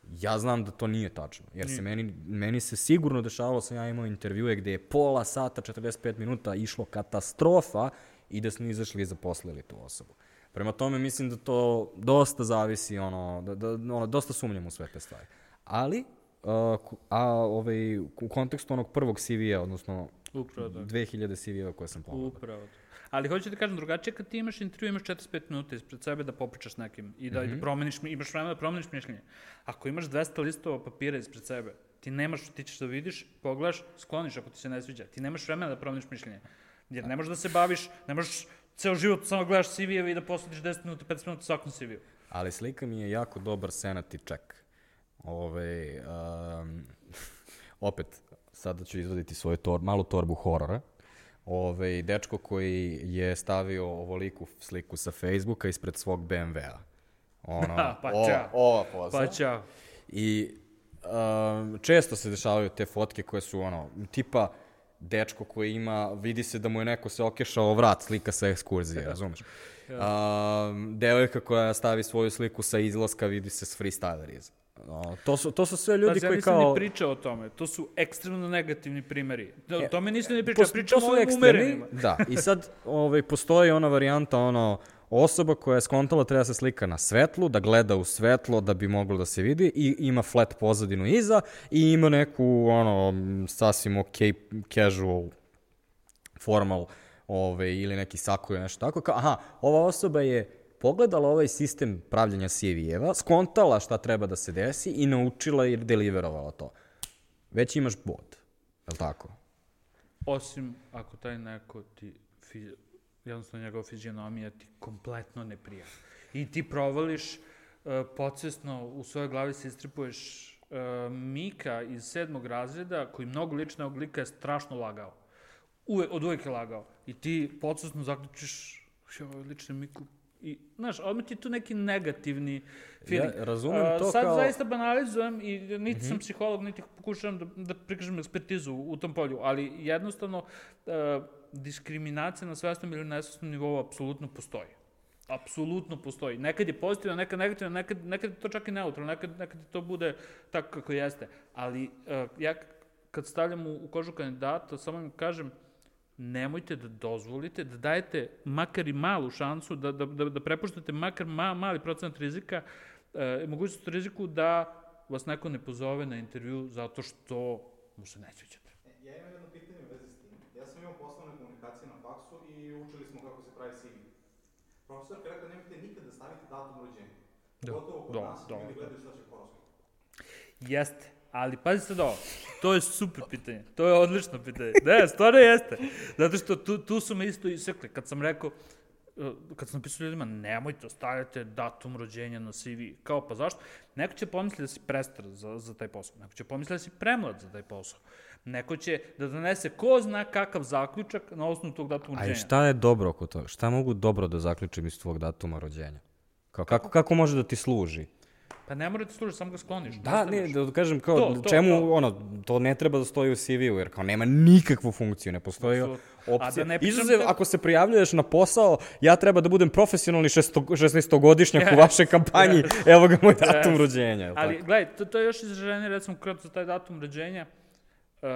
Ja znam da to nije tačno, jer se meni, meni se sigurno dešavalo, sam ja imao intervjue gde je pola sata, 45 minuta išlo katastrofa i da smo izašli i zaposlili tu osobu. Prema tome mislim da to dosta zavisi, ono, da, da, ono, dosta sumnjam u sve te stvari. Ali, uh, ku- a ovaj, u kontekstu onog prvog CV-a, odnosno Upravo tako. 2000 CV-eva koje sam pogledao. Upravo to. Ali hoću da kažem drugačije kad ti imaš intervju, imaš 45 minuta ispred sebe da popričaš s nekim i da, mm -hmm. da promeniš, mi- imaš vremena da promeniš mišljenje. Ako imaš 200 listova papira ispred sebe, ti nemaš, ti ćeš da vidiš, pogledaš, skloniš ako ti se ne sviđa. Ti nemaš vremena da promeniš mišljenje. Jer ne možeš da se baviš, ne možeš ceo život samo gledaš CV-eve i da posvetiš 10 minuta, 15 minuta svakom CV-u. Ali slika mi je jako dobar sanity check. Ove, um, opet, sada ću izvaditi svoju tor, malu torbu horora. Ove, dečko koji je stavio ovoliku sliku sa Facebooka ispred svog BMW-a. Ono, Pa ova, ova poza. Pa čao. I um, često se dešavaju te fotke koje su ono, tipa dečko koji ima, vidi se da mu je neko se okešao vrat, slika sa ekskurzije, razumeš? Um, devojka koja stavi svoju sliku sa izlaska, vidi se s freestyler iza. No, to, su, to su sve ljudi Pazi, ja koji nisam kao... ni pričao o tome. To su ekstremno negativni primeri. Da, o E, tome nisam ni pričao. Pos- Pričam to o ovim umerenima. Da, i sad ovaj, postoji ona varijanta, ono, osoba koja je skontala treba se slika na svetlu, da gleda u svetlo da bi moglo da se vidi i ima flat pozadinu iza i ima neku, ono, sasvim ok, casual, formal, ove, ili neki sako ili nešto tako. Kao, aha, ova osoba je pogledala ovaj sistem pravljanja CV-eva, skontala šta treba da se desi i naučila i deliverovala to. Već imaš bod, je li tako? Osim ako taj neko ti, jednostavno njegova fizionomija ti kompletno ne prija. I ti provališ, uh, podsvesno u svojoj glavi se istripuješ uh, Mika iz sedmog razreda, koji mnogo ovog lika je strašno lagao. Uve, od uvek je lagao. I ti podsvesno zaključiš, ovo liči na Miku. I, znaš, odmah ti je tu neki negativni feeling. Ja razumem A, to sad kao- zaista banalizujem i niti sam psiholog, niti pokušavam da, da prikažem ekspertizu u tom polju, ali jednostavno e, diskriminacija na svesnom ili nesvesnom nivou apsolutno postoji. Apsolutno postoji. Nekad je pozitivno, nekad negativno, nekad, nekad je to čak i neutralno, nekad, nekad to bude tako kako jeste. Ali e, ja kad stavljam u, u kožu kandidata, samo im kažem, nemojte da dozvolite, da dajete makar i malu šansu, da, da, da, da prepuštate makar ma, mali procenat rizika, e, mogućnost riziku da vas neko ne pozove na intervju zato što mu se ne sviđate. E, Ja imam jedno pitanje u vezi s tim. Ja sam imao poslovne komunikacije na faksu i učili smo kako se pravi CV. Profesorka je rekla nemojte nikad da stavite datum rođenja. Da, Gotovo kod da, nas da, ljudi da. gledaju šta će horoskop. Jeste, ali pazi sad ovo, to je super pitanje, to je odlično pitanje. Ne, stvarno jeste. Zato što tu, tu su me isto isekli, kad sam rekao, kad sam napisao ljudima, nemojte, ostavljate datum rođenja na CV. Kao, pa zašto? Neko će pomisliti da si prestar za, za taj posao. Neko će pomisliti da si premlad za taj posao. Neko će da donese ko zna kakav zaključak na osnovu tog datuma A rođenja. i šta je dobro oko toga? Šta mogu dobro da zaključim iz tvog datuma rođenja? Kao, kako, kako može da ti služi? Pa ne mora ti služi, samo ga skloniš. Da, ne, da kažem kao, To, to, čemu, to. ono, to ne treba da stoji u CV-u, jer kao nema nikakvu funkciju, ne postoji Apsolutno. opcija. A da ne pričam Izuzev, da- ako se prijavljuješ na posao, ja treba da budem profesionalni 16-godišnjak u vašoj kampanji, evo ga moj datum Yes. rođenja. Ali, tako? gledaj, to, to je još izraženije, recimo, kroz za taj datum rođenja. Uh,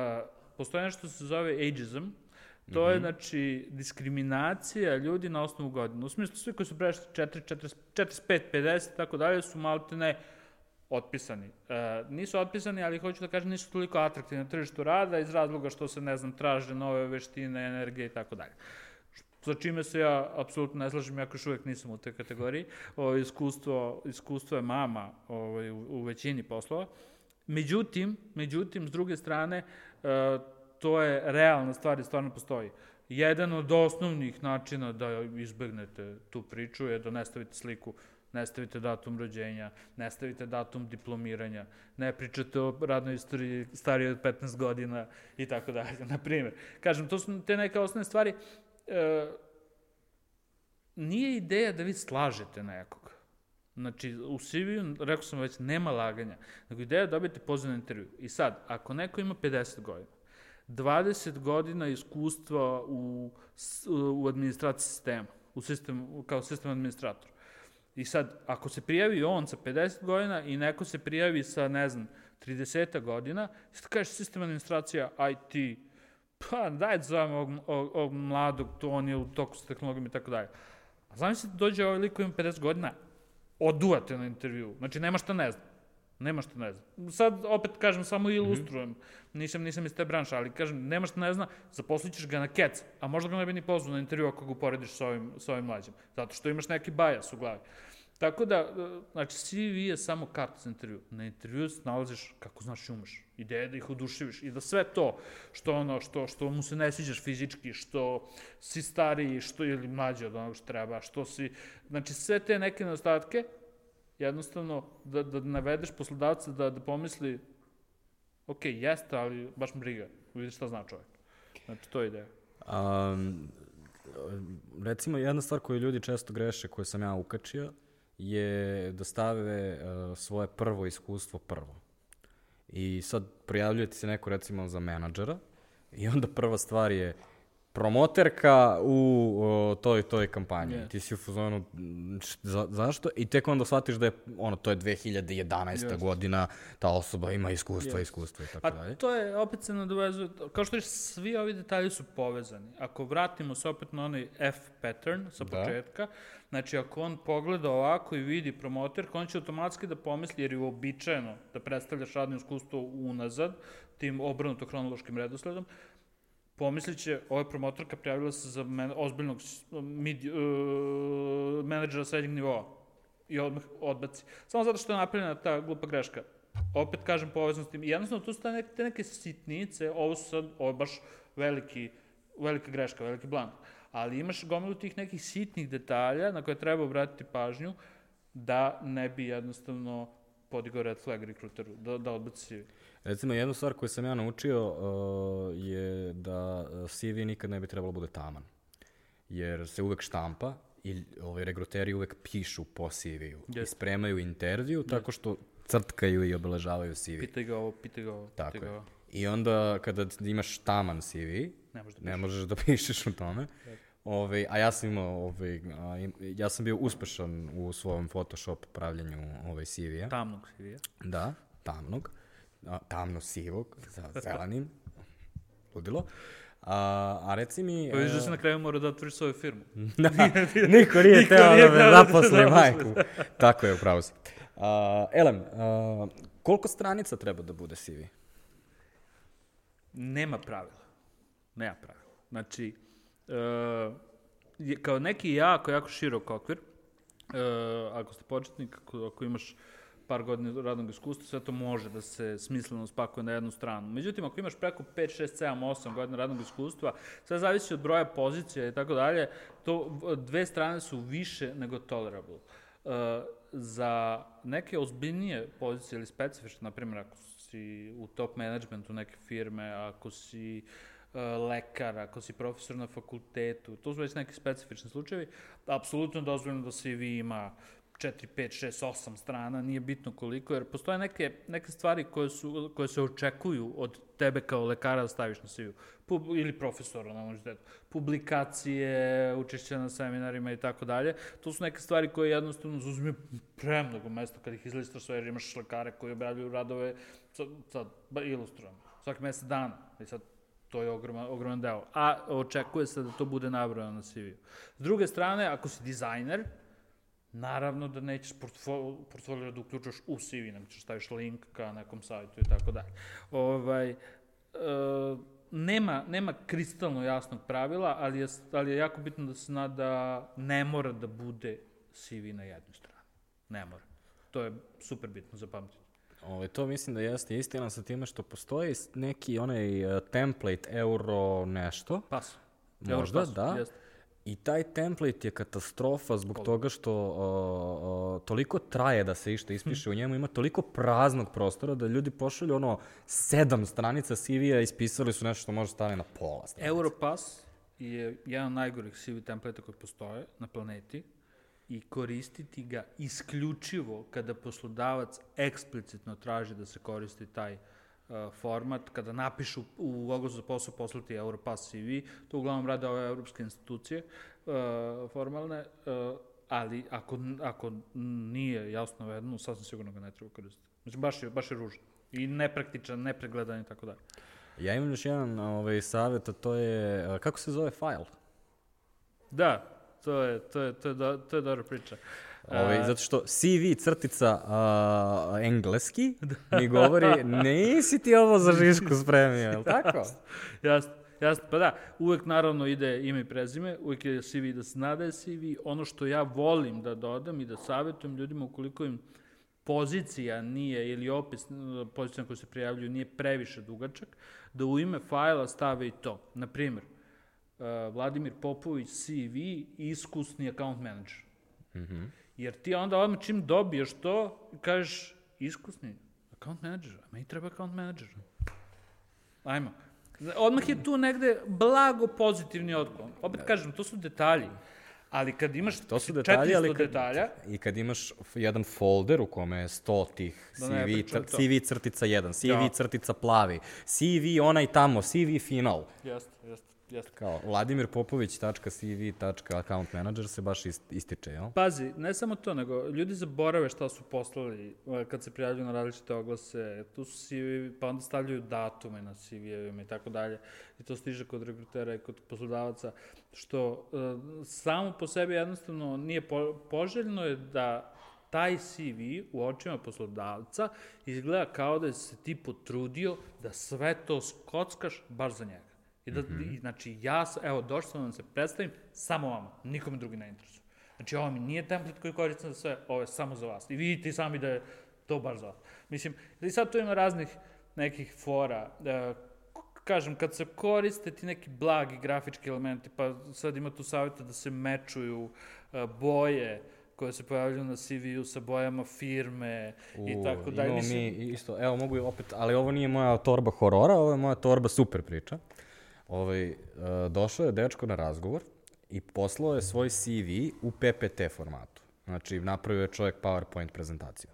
postoje nešto što se zove ageism. To je, znači, diskriminacija ljudi na osnovu godina. U smislu, svi koji su prešli 4, 40, 45, 50 i tako dalje su malte ne otpisani. E, nisu otpisani, ali hoću da kažem nisu toliko atraktivni na tržištu rada iz razloga što se, ne znam, traže nove veštine, energije i tako dalje. Sa čime se ja apsolutno ne slažem, jako još uvek nisam u toj kategoriji. Ovo, iskustvo, iskustvo je mama ovaj, u, u većini poslova. Međutim, međutim, s druge strane, e, to je realna stvar i stvarno postoji. Jedan od osnovnih načina da izbegnete tu priču je da ne stavite sliku, ne stavite datum rođenja, ne stavite datum diplomiranja, ne pričate o radnoj istoriji starije od 15 godina i tako dalje, na primjer. Kažem, to su te neke osnovne stvari. E, nije ideja da vi slažete nekog. Znači, u CV-u, rekao sam već, nema laganja. Nego ideja je da dobijete poziv na intervju. I sad, ako neko ima 50 godina, 20 godina iskustva u, u administraciji sistema, u sistem, kao sistem administrator. I sad, ako se prijavi on sa 50 godina i neko se prijavi sa, ne znam, 30 godina, sad kažeš sistem administracija, IT, pa daj da zovem ovog, ovog, ovog mladog, to on je u toku sa tehnologijom i tako dalje. A znam se da dođe ovaj lik koji ima 50 godina, oduvate na intervju. Znači, nema šta ne znam. Nema šta ne znam. Sad, opet kažem, samo ilustrujem. Nisam, nisam iz te branše, ali kažem, nema šta ne zna, zaposlit ćeš ga na kec, a možda ga ne bi ni pozvao na intervju ako ga uporediš sa ovim, sa ovim mlađim. Zato što imaš neki bajas u glavi. Tako da, e, znači, CV je samo karta za intervju. Na intervju se nalaziš kako znaš i umeš. Ideja je da ih oduševiš i da sve to što ono, što, što mu se ne sviđaš fizički, što si stariji, što ili mlađi od onog što treba, što si, znači sve te neke nedostatke, jednostavno da, da navedeš poslodavca da, da pomisli ok, jeste, ali baš briga, vidiš šta zna čovjek. Znači, to je ideja. Um, recimo, jedna stvar koju ljudi često greše, koju sam ja ukačio, je da stave uh, svoje prvo iskustvo prvo. I sad prijavljuje ti se neko recimo za menadžera i onda prva stvar je promoterka u o, toj toj kampanji. Yes. Ti si u fazonu "Mm, š- za, zašto? I tek onda shvatiš da je ono to je 2011. Jeste. godina, ta osoba ima iskustva, Yes. iskustva i tako A dalje. to je, opet se nadovezuje, kao što viš, svi ovi detalji su povezani. Ako vratimo se opet na onaj F pattern sa Da. početka, znači ako on pogleda ovako i vidi promoter, on će automatski da pomisli, jer je uobičajeno da predstavljaš radno iskustvo unazad, tim obrnuto hronološkim redosledom, pomislit će, ova promotorka prijavila se za men, ozbiljnog mid, uh, menadžera srednjeg nivoa i odmah odbaci. Samo zato što je napravljena ta glupa greška. Opet kažem povezano s tim. Jednostavno, tu su neke, te neke sitnice, ovo su sad, ovo je baš veliki, velika greška, veliki blank. Ali imaš gomilu tih nekih sitnih detalja na koje treba obratiti pažnju da ne bi jednostavno podigao red flag rekruteru, da, da odbaci. Recimo, jednu stvar koju sam ja naučio uh, je da uh, CV nikad ne bi trebalo bude taman. Jer se uvek štampa i ovaj, regruteri uvek pišu po CV-u. I Jeste. spremaju intervju tako što crtkaju i obeležavaju CV. Pitaj ga ovo, pitaj ga ovo, Tako pitaj ga ovo. I onda kada imaš taman CV, Ne možeš da ne možeš da pišeš o tome. Ove, a ja sam imao, ove, a, im- ja sam bio uspešan u svom Photoshop pravljenju ovaj CV-a. Tamnog CV-a. Da, tamnog, tamno sivog, sa zelanim, ludilo. A, a reci mi... Pa vidiš da e, si na kraju mora da otvoriš svoju firmu. da, niko nije Niko teo nije da me hteo da te zaposli majku. Tako je, upravo si. A, Elem, a, koliko stranica treba da bude CV? Nema pravila. Nema pravila. Znači, uh, kao neki jako, jako širok okvir, uh, ako ste početnik, ako, ako imaš par godina radnog iskustva, sve to može da se smisleno spakuje na jednu stranu. Međutim, ako imaš preko 5, 6, 7, 8 godina radnog iskustva, sve zavisi od broja pozicija i tako dalje, to dve strane su više nego tolerable. Uh, za neke ozbiljnije pozicije ili specifične, na primjer, ako si u top managementu neke firme, ako si uh, lekar, ako si profesor na fakultetu, to su već neki specifični slučajevi, apsolutno dozvoljeno da CV ima 4, 5, 6, 8 strana, nije bitno koliko, jer postoje neke, neke stvari koje, su, koje se očekuju od tebe kao lekara da staviš na CV, Pub, ili profesora na univerzitetu. Publikacije, učešće na seminarima i tako dalje. To su neke stvari koje jednostavno zauzme premnogo mesta kad ih izlistaš sve, jer imaš lekare koji objavljuju radove, sad, sad ilustrujem, svaki mesec dana. I sad to je ogroman, ogroman deo. A očekuje se da to bude nabrano na CV-u. S druge strane, ako si dizajner, Naravno da nećeš portfolio, portfolio da uključaš u CV, nego ćeš staviš link ka nekom sajtu i tako dalje. Ovaj, e, nema, nema kristalno jasnog pravila, ali je, ali je jako bitno da se zna da ne mora da bude CV na jednoj strani. Ne mora. To je super bitno za pamtiti. Ove, ovaj, to mislim da jeste istina sa time što postoji neki onaj uh, template euro nešto. Pas. Možda, Europass, da. Jeste. I taj template je katastrofa zbog Koliko? toga što uh, uh, toliko traje da se išta ispiše u njemu, ima toliko praznog prostora da ljudi pošalju ono sedam stranica CV-a i ispisali su nešto što može staviti na pola stranica. Europass je jedan od najgorih CV templeta koji postoje na planeti i koristiti ga isključivo kada poslodavac eksplicitno traži da se koristi taj uh, format, kada napišu u oglasu za posao poslati Europass CV, to uglavnom rade ove evropske institucije uh, formalne, uh, ali ako, ako nije jasno vedno, sasvim sigurno ga ne treba koristiti. Znači, baš je, baš je ružno. I nepraktičan, nepregledan i tako dalje. Ja imam još jedan ovaj, savjet, a to je, kako se zove file? Da, to je, to je, to je, do, to je dobra priča. Ovaj, zato što CV crtica uh, engleski mi govori nisi ti ovo za Žišku spremio, je li tako? Jasno. Jasno, pa da, uvek naravno ide ime i prezime, uvek je CV da se nada je CV. Ono što ja volim da dodam i da savjetujem ljudima ukoliko im pozicija nije ili opis pozicija na koju se prijavljuju nije previše dugačak, da u ime fajla stave i to. Naprimer, uh, Vladimir Popović CV iskusni account manager. Mhm. Mm -hmm. Jer ti onda odmah čim dobiješ to, kažeš, iskusni account manager, a meni treba account manager. Ajmo. Odmah je tu negde blago pozitivni odklon. Opet kažem, to su detalji. Ali kad imaš to su detalji, 400 ali kad, detalja... I kad imaš jedan folder u kome je 100 tih CV, da CV crtica 1, CV ja. crtica plavi, CV onaj tamo, CV final. Jeste, jeste. Jeste. Kao vladimirpopović.cv.account manager se baš ističe, jel? Pazi, ne samo to, nego ljudi zaborave šta su poslali e, kad se prijavljuju na različite oglase. Tu su CV, pa onda stavljaju datume na CV-evima i tako dalje. I to stiže kod rekrutera i kod poslodavaca, što uh, samo po sebi jednostavno nije po, poželjno je da taj CV u očima poslodavca izgleda kao da se ti potrudio da sve to skockaš baš za njega. I da, mm -hmm. i, znači, ja, evo, došao sam da se predstavim samo vama, nikome drugi ne interesuje. Znači, ovo mi nije template koji koristim za sve, ovo je samo za vas. I vidite sami da je to baš za vas. Mislim, i sad tu ima raznih nekih fora. E, kažem, kad se koriste ti neki blagi grafički elementi, pa sad ima tu savjeta da se mečuju e, boje, koje se pojavljaju na CV-u sa bojama firme U, i tako dalje. Mislim... mi isto, evo mogu opet, ali ovo nije moja torba horora, ovo je moja torba super priča ovaj, uh, došao je dečko na razgovor i poslao je svoj CV u PPT formatu. Znači, napravio je čovjek PowerPoint prezentaciju.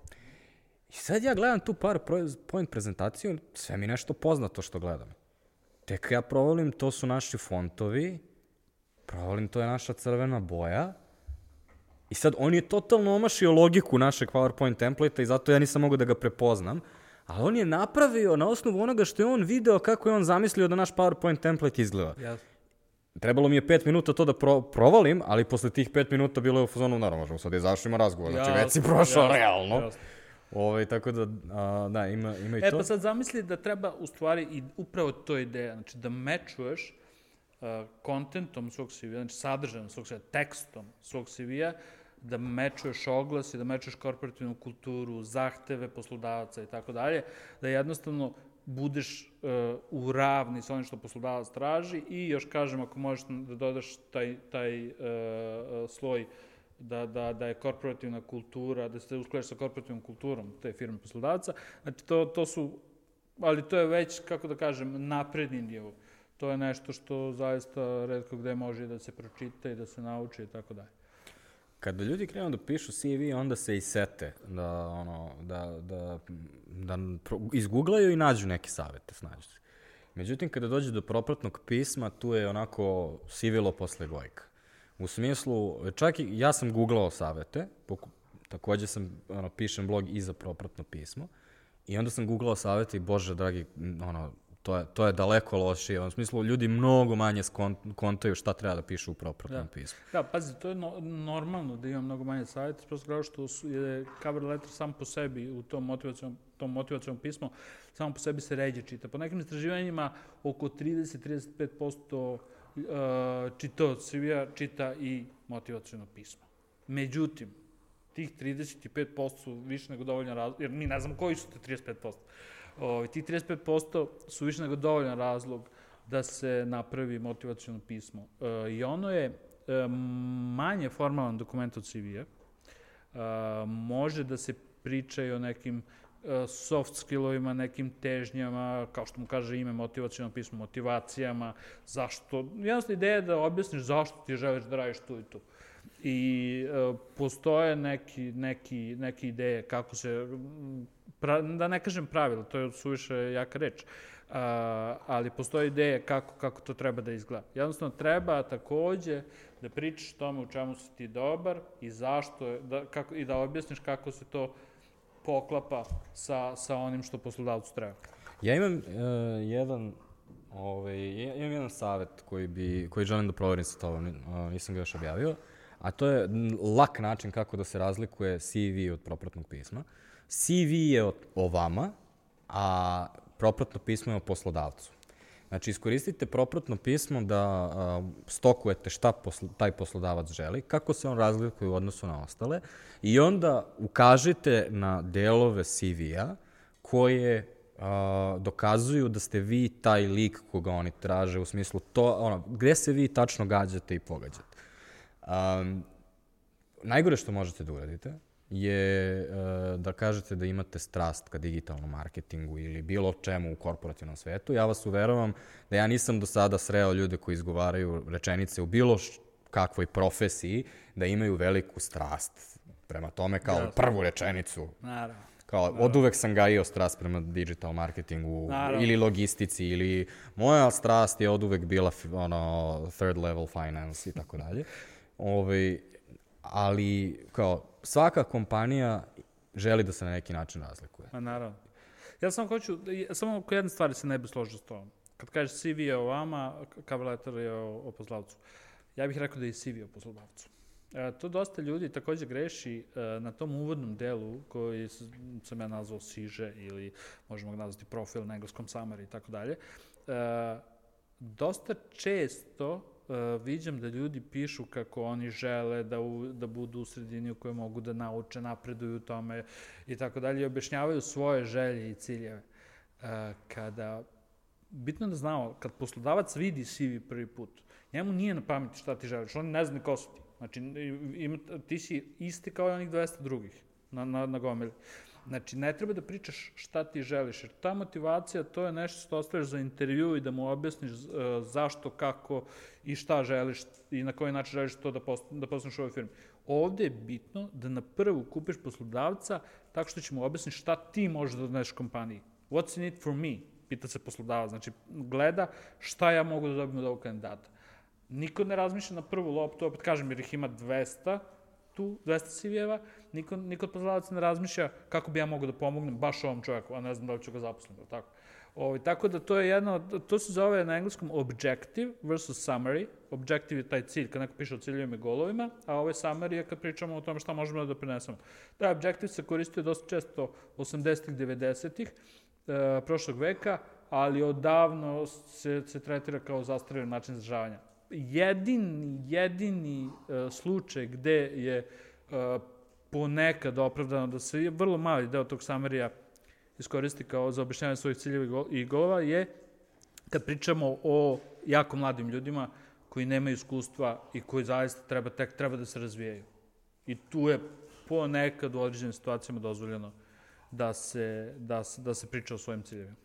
I sad ja gledam tu PowerPoint prezentaciju, sve mi nešto poznato što gledam. Tek ja provolim, to su naši fontovi, provolim, to je naša crvena boja, I sad, on je totalno omašio logiku našeg PowerPoint template i zato ja nisam mogao da ga prepoznam. Ali on je napravio na osnovu onoga što je on video kako je on zamislio da naš PowerPoint template izgleda. Yes. Trebalo mi je pet minuta to da pro, provalim, ali posle tih pet minuta bilo je u fazonu, naravno, možemo sad izašli ima razgovor, znači već si prošao jasno, realno. Jasno. Ove, ovaj, tako da, a, da, ima, ima i e, to. E, pa sad zamisli da treba, u stvari, i upravo to ideja, znači da mečuješ uh, kontentom svog CV-a, znači sadržajem svog CV-a, tekstom svog CV-a, da mečuješ oglas i da mečuješ korporativnu kulturu, zahteve poslodavaca i tako dalje, da jednostavno budeš uh, u ravni sa onim što poslodavac traži i još kažem ako možeš da dodaš taj, taj uh, sloj da, da, da je korporativna kultura, da se uskladaš sa korporativnom kulturom te firme poslodavca, znači to, to su, ali to je već, kako da kažem, napredni nivo. To je nešto što zaista redko gde može da se pročita i da se nauči i tako dalje. Kada ljudi krenu da pišu CV, onda se i sete da, ono, da, da, da izguglaju i nađu neke savete, snađu se. Međutim, kada dođe do propratnog pisma, tu je onako sivilo posle gojka. U smislu, čak i ja sam googlao savete, takođe sam, ono, pišem blog i za propratno pismo, i onda sam googlao savete i, bože, dragi, ono, to je, to je daleko lošije. U smislu, ljudi mnogo manje kontaju šta treba da pišu u propratnom da. pismu. Da, pazi, to je no, normalno da ima mnogo manje savjeta, prosto kao što su, je cover letter sam po sebi u tom motivacijom, tom motivacijom pismu, samo po sebi se ređe čita. Po nekim istraživanjima oko 30-35% uh, čitao CV-a čita i motivacijono pismo. Međutim, tih 35% su više nego dovoljno razlog, jer mi ne znamo koji su te 35%. Ovaj, tih 35% su više nego dovoljan razlog da se napravi motivacijono pismo. E, I ono je e, manje formalan dokument od CV-a. E, može da se priča i o nekim e, soft skillovima, nekim težnjama, kao što mu kaže ime, motivacijono pismo, motivacijama, zašto, jednostavno ideja je da objasniš zašto ti želiš da radiš tu i tu. I e, postoje neki, neki, neke ideje kako se pra, da ne kažem pravilo, to je suviše jaka reč, a, ali postoje ideje kako, kako to treba da izgleda. Jednostavno, treba takođe da pričaš tome u čemu si ti dobar i zašto, da, kako, i da objasniš kako se to poklapa sa, sa onim što poslodavcu treba. Ja imam uh, jedan Ovaj, imam jedan savet koji, bi, koji želim da proverim sa tobom, uh, nisam ga još objavio, a to je lak način kako da se razlikuje CV od propratnog pisma. Uh, CV je o, vama, a propratno pismo je o poslodavcu. Znači, iskoristite propratno pismo da a, stokujete šta posl taj poslodavac želi, kako se on razlikuje u odnosu na ostale i onda ukažite na delove CV-a koje a, dokazuju da ste vi taj lik koga oni traže, u smislu to, ono, gde se vi tačno gađate i pogađate. Um, najgore što možete da uradite je uh, da kažete da imate strast ka digitalnom marketingu ili bilo čemu u korporativnom svetu. Ja vas uveravam da ja nisam do sada sreo ljude koji izgovaraju rečenice u bilo kakvoj profesiji da imaju veliku strast prema tome kao ja, prvu rečenicu. Naravno. Kao, Naravno. od uvek sam gajio strast prema digital marketingu Naravno. ili logistici ili moja strast je od uvek bila ono, third level finance i tako dalje. Ove, ovaj, ali kao svaka kompanija želi da se na neki način razlikuje. Ma naravno. Ja samo hoću, samo oko jedne stvari se ne bi složio s tom. Kad kažeš CV je o vama, cover letter je o, o poslodavcu. Ja bih rekao da je CV o poslodavcu. E, to dosta ljudi takođe greši e, na tom uvodnom delu koji sam ja nazvao siže ili možemo ga nazvati profil na engleskom summary i tako dalje. E, dosta često uh, viđam da ljudi pišu kako oni žele da, u, da budu u sredini u kojoj mogu da nauče, napreduju u tome i tako dalje i objašnjavaju svoje želje i ciljeve. Uh, kada, bitno da znamo, kad poslodavac vidi CV prvi put, njemu nije na pameti šta ti želiš, on ne zna ko su ti. Znači, ima, ti si isti kao i onih 200 drugih na, na, na gomili. Znači, ne treba da pričaš šta ti želiš, jer ta motivacija, to je nešto što ostaviš za intervju i da mu objasniš uh, zašto, kako i šta želiš i na koji način želiš to da, da postaneš u ovoj firmi. Ovde je bitno da na prvu kupiš poslodavca tako što će mu objasniti šta ti možeš da doneš kompaniji. What's in it for me? Pita se poslodavac. Znači, gleda šta ja mogu da dobijem od ovog kandidata. Niko ne razmišlja na prvu loptu, opet kažem, jer ih ima 200, tu 200 CV-eva, niko, niko od poslodavaca ne razmišlja kako bi ja mogao da pomognem baš ovom čovjeku, a ne znam da li ću ga zaposliti, tako. Ovo, ovaj, tako da to je jedno, to se zove na engleskom objective versus summary. Objective je taj cilj, kad neko piše o ciljevima i golovima, a ovo je summary je kad pričamo o tome šta možemo da doprinesemo. Taj objective se koristio dosta često 80-ih, 90-ih, e, prošlog veka, ali odavno se, se tretira kao zastarjen način izražavanja jedini, jedini uh, slučaj gde je uh, ponekad opravdano da se vrlo mali deo tog samerija iskoristi kao za objašnjavanje svojih ciljeva i golova je kad pričamo o jako mladim ljudima koji nemaju iskustva i koji zaista treba, tek treba da se razvijaju. I tu je ponekad u određenim situacijama dozvoljeno da se, da, se, da se priča o svojim ciljevima.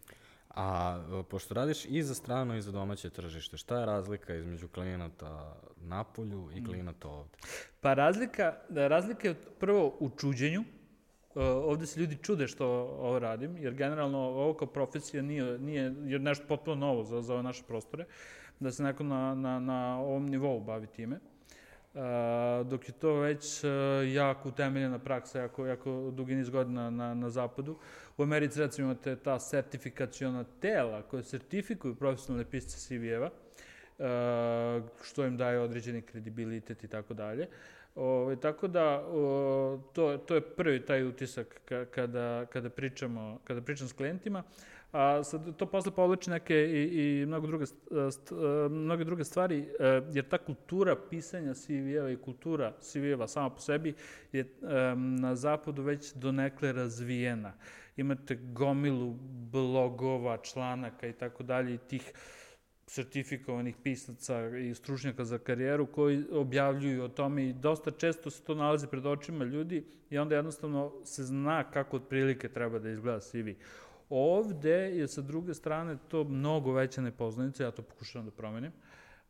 A e, pošto radiš i za strano i za domaće tržište, šta je razlika između klijenata na polju i klijenata ovde? Pa razlika, razlika je prvo u čuđenju. Uh, ovde se ljudi čude što ovo radim, jer generalno ovo kao profesija nije, nije jer nešto potpuno novo za, za ove naše prostore, da se neko na, na, na ovom nivou bavi time. Uh, dok je to već uh, jako utemeljena praksa, jako, jako dugi niz godina na, na zapadu. U Americi recimo imate ta sertifikaciona tela koje sertifikuju profesionalne pisce CV-eva, uh, što im daje određeni kredibilitet i tako dalje. Ove, tako da o, to, to je prvi taj utisak ka, kada, kada, pričamo, kada pričam s klijentima, a sad to posle povlači neke i, i mnogo druge, st, st, mnoge druge stvari, e, jer ta kultura pisanja CV-eva i kultura CV-eva sama po sebi je na zapadu već donekle razvijena. Imate gomilu blogova, članaka i tako dalje i tih sertifikovanih pisaca i stručnjaka za karijeru koji objavljuju o tome i dosta često se to nalazi pred očima ljudi i onda jednostavno se zna kako otprilike treba da izgleda CV. Ovde je sa druge strane to mnogo veća nepoznanica, ja to pokušavam da promenim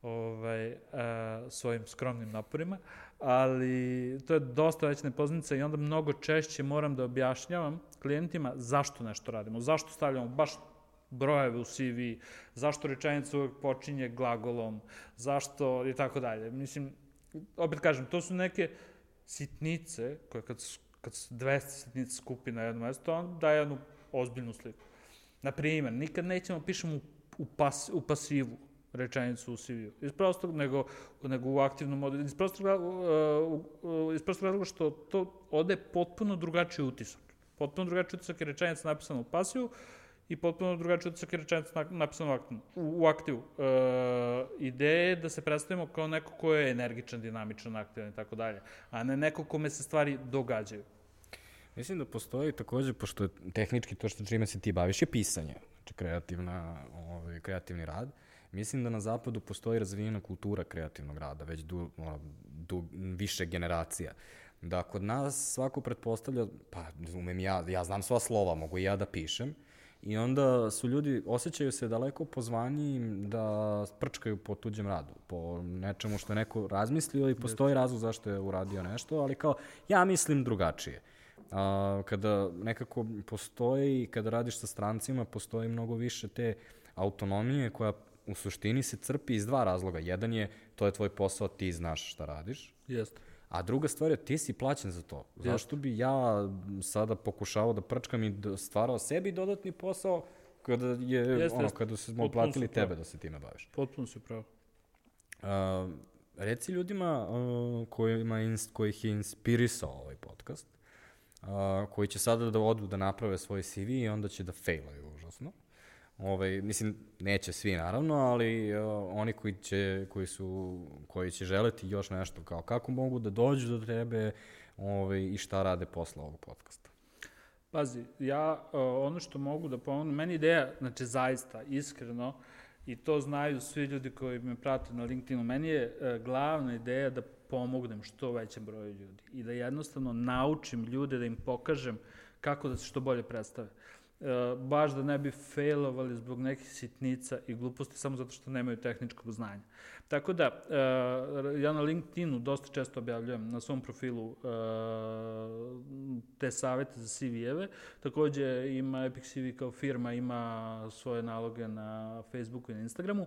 ovaj, a, svojim skromnim naporima, ali to je dosta veća nepoznanica i onda mnogo češće moram da objašnjavam klijentima zašto nešto radimo, zašto stavljamo baš brojeve u CV, zašto rečenica uvek počinje glagolom, zašto i tako dalje. Mislim, opet kažem, to su neke sitnice koje kad, kad se 200 sitnica skupi na jedno mesto, on daje jednu ozbiljnu sliku. Naprimer, nikad nećemo pišemo u, u, pas, u pasivu rečenicu u CV-u. Iz prostog, nego, nego u aktivnom modu. Iz prostog, uh, uh, iz prostog razloga što to ode potpuno drugačiji utisak. Potpuno drugačiji utisak je rečenica napisana u pasivu, i potpuno drugačiji utisak je rečenica napisana u aktivu. U, u aktivu. E, ideja je da se predstavimo kao neko ko je energičan, dinamičan, aktivan i tako dalje, a ne neko kome se stvari događaju. Mislim da postoji takođe, pošto tehnički to što čime se ti baviš je pisanje, znači kreativna, ovaj, kreativni rad. Mislim da na zapadu postoji razvijena kultura kreativnog rada, već du, du, više generacija. Da kod nas svako pretpostavlja, pa umem ja, ja znam sva slova, mogu i ja da pišem, I onda su ljudi, osjećaju se daleko pozvaniji da prčkaju po tuđem radu, po nečemu što je neko razmislio i postoji razlog zašto je uradio nešto, ali kao, ja mislim drugačije. A, kada nekako postoji, kada radiš sa strancima, postoji mnogo više te autonomije koja u suštini se crpi iz dva razloga. Jedan je, to je tvoj posao, ti znaš šta radiš. Jeste. A druga stvar je, ti si plaćen za to. Zašto bi ja sada pokušavao da prčkam i stvarao sebi dodatni posao kada je, Jeste, ono, jeste. kada smo Potpuno platili tebe da se time baviš. Potpuno si pravo. Uh, reci ljudima uh, kojima, ins, kojih je inspirisao ovaj podcast, uh, koji će sada da odu da naprave svoj CV i onda će da failaju. Ovaj, mislim, neće svi naravno, ali uh, oni koji će, koji, su, koji će želeti još nešto, kao kako mogu da dođu do tebe ovaj, i šta rade posle ovog podcasta. Pazi, ja uh, ono što mogu da pomognem, meni ideja, znači zaista, iskreno, i to znaju svi ljudi koji me prate na LinkedInu, meni je uh, glavna ideja da pomognem što većem broju ljudi i da jednostavno naučim ljude, da im pokažem kako da se što bolje predstave. Uh, baš da ne bi failovali zbog nekih sitnica i gluposti samo zato što nemaju tehničkog znanja. Tako da, uh, ja na LinkedInu dosta često objavljujem na svom profilu uh, te savete za CV-eve. Takođe ima Epic CV kao firma, ima svoje naloge na Facebooku i na Instagramu,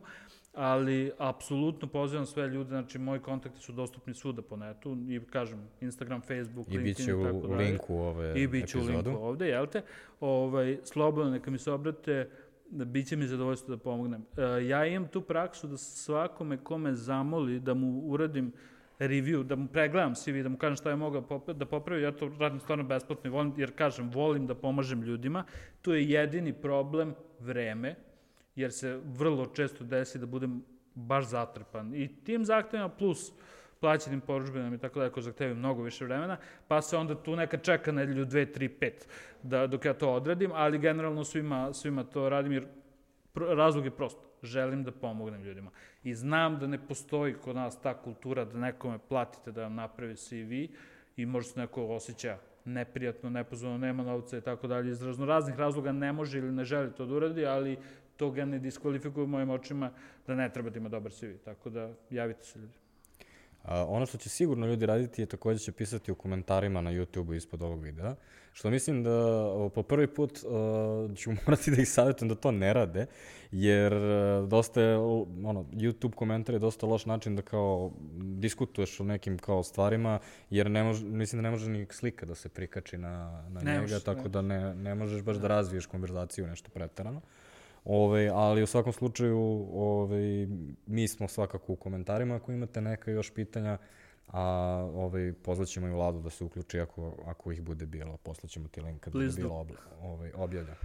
ali apsolutno pozivam sve ljude, znači moji kontakti su dostupni svuda po netu i kažem Instagram, Facebook, I bit LinkedIn će i u, tako u dalje. linku ove I bit će u linku ovde, jel te? Ovaj, slobodno neka mi se obrate, da bit će mi zadovoljstvo da pomognem. E, ja imam tu praksu da svakome kome zamoli da mu uradim review, da mu pregledam CV, da mu kažem šta je mogao popra- da popravi, ja to radim stvarno besplatno, i volim, jer kažem, volim da pomažem ljudima. Tu je jedini problem vreme, jer se vrlo često desi da budem baš zatrpan. I tim zahtevima plus plaćenim poručbinama i tako dalje, koji zahtevaju mnogo više vremena, pa se onda tu neka čeka nedelju, dve, tri, pet, da, dok ja to odradim, ali generalno svima, svima to radim, jer razlog je prost. Želim da pomognem ljudima. I znam da ne postoji kod nas ta kultura da nekome platite da vam napravi CV i možda se neko osjeća neprijatno, nepozvano, nema novca i tako dalje. Iz razno raznih razloga ne može ili ne želi to da uradi, ali to ga ne diskvalifikuje u mojim očima da ne treba da ima dobar CV. Tako da javite se ljudi. A, ono što će sigurno ljudi raditi je takođe će pisati u komentarima na YouTube-u ispod ovog videa, što mislim da po prvi put uh, ću morati da ih savjetujem da to ne rade, jer uh, dosta je, ono, YouTube komentar je dosta loš način da kao diskutuješ o nekim kao stvarima, jer ne može, mislim da ne može ni slika da se prikači na, na Ne njega, možeš, tako ne. da ne, ne možeš baš da razviješ konverzaciju nešto pretarano. Ove, ali u svakom slučaju ove, mi smo svakako u komentarima ako imate neka još pitanja, a ovaj, pozvaćemo i Vladu da se uključi ako, ako ih bude bilo. Poslaćemo ti link kad bude Please do. bilo obla, ovaj, objavljeno.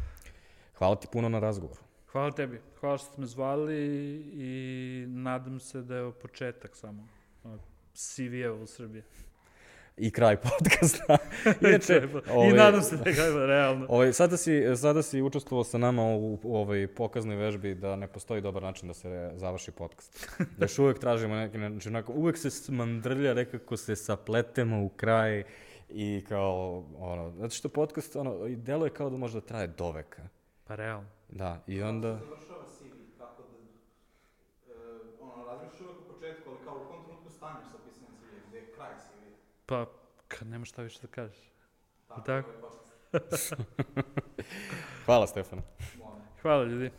Hvala ti puno na razgovoru. Hvala tebi. Hvala što ste me zvali i nadam se da je početak samo CV-a u Srbiji. I kraj podcasta. Inače, I nadam se da je kraj, realno. Ovaj, sada, si, sada si učestvovao sa nama u, u ovoj pokaznoj vežbi da ne postoji dobar način da se završi podcast. Još uvek tražimo neki način, onako, uvek se smandrlja, nekako se sapletemo u kraj i kao, ono, zato što podcast, ono, i deluje kao da može da traje do veka. Pa realno. Da, i onda... Kako se završava CV, kako da... E, ono, razmišljaš uvek u početku, ali kao u kom trenutku staneš sa pisanjem CV, gde je kraj CV? Pa, kad nema šta više da kažeš. Tako. Hvala, Stefan. Hvala ljudi.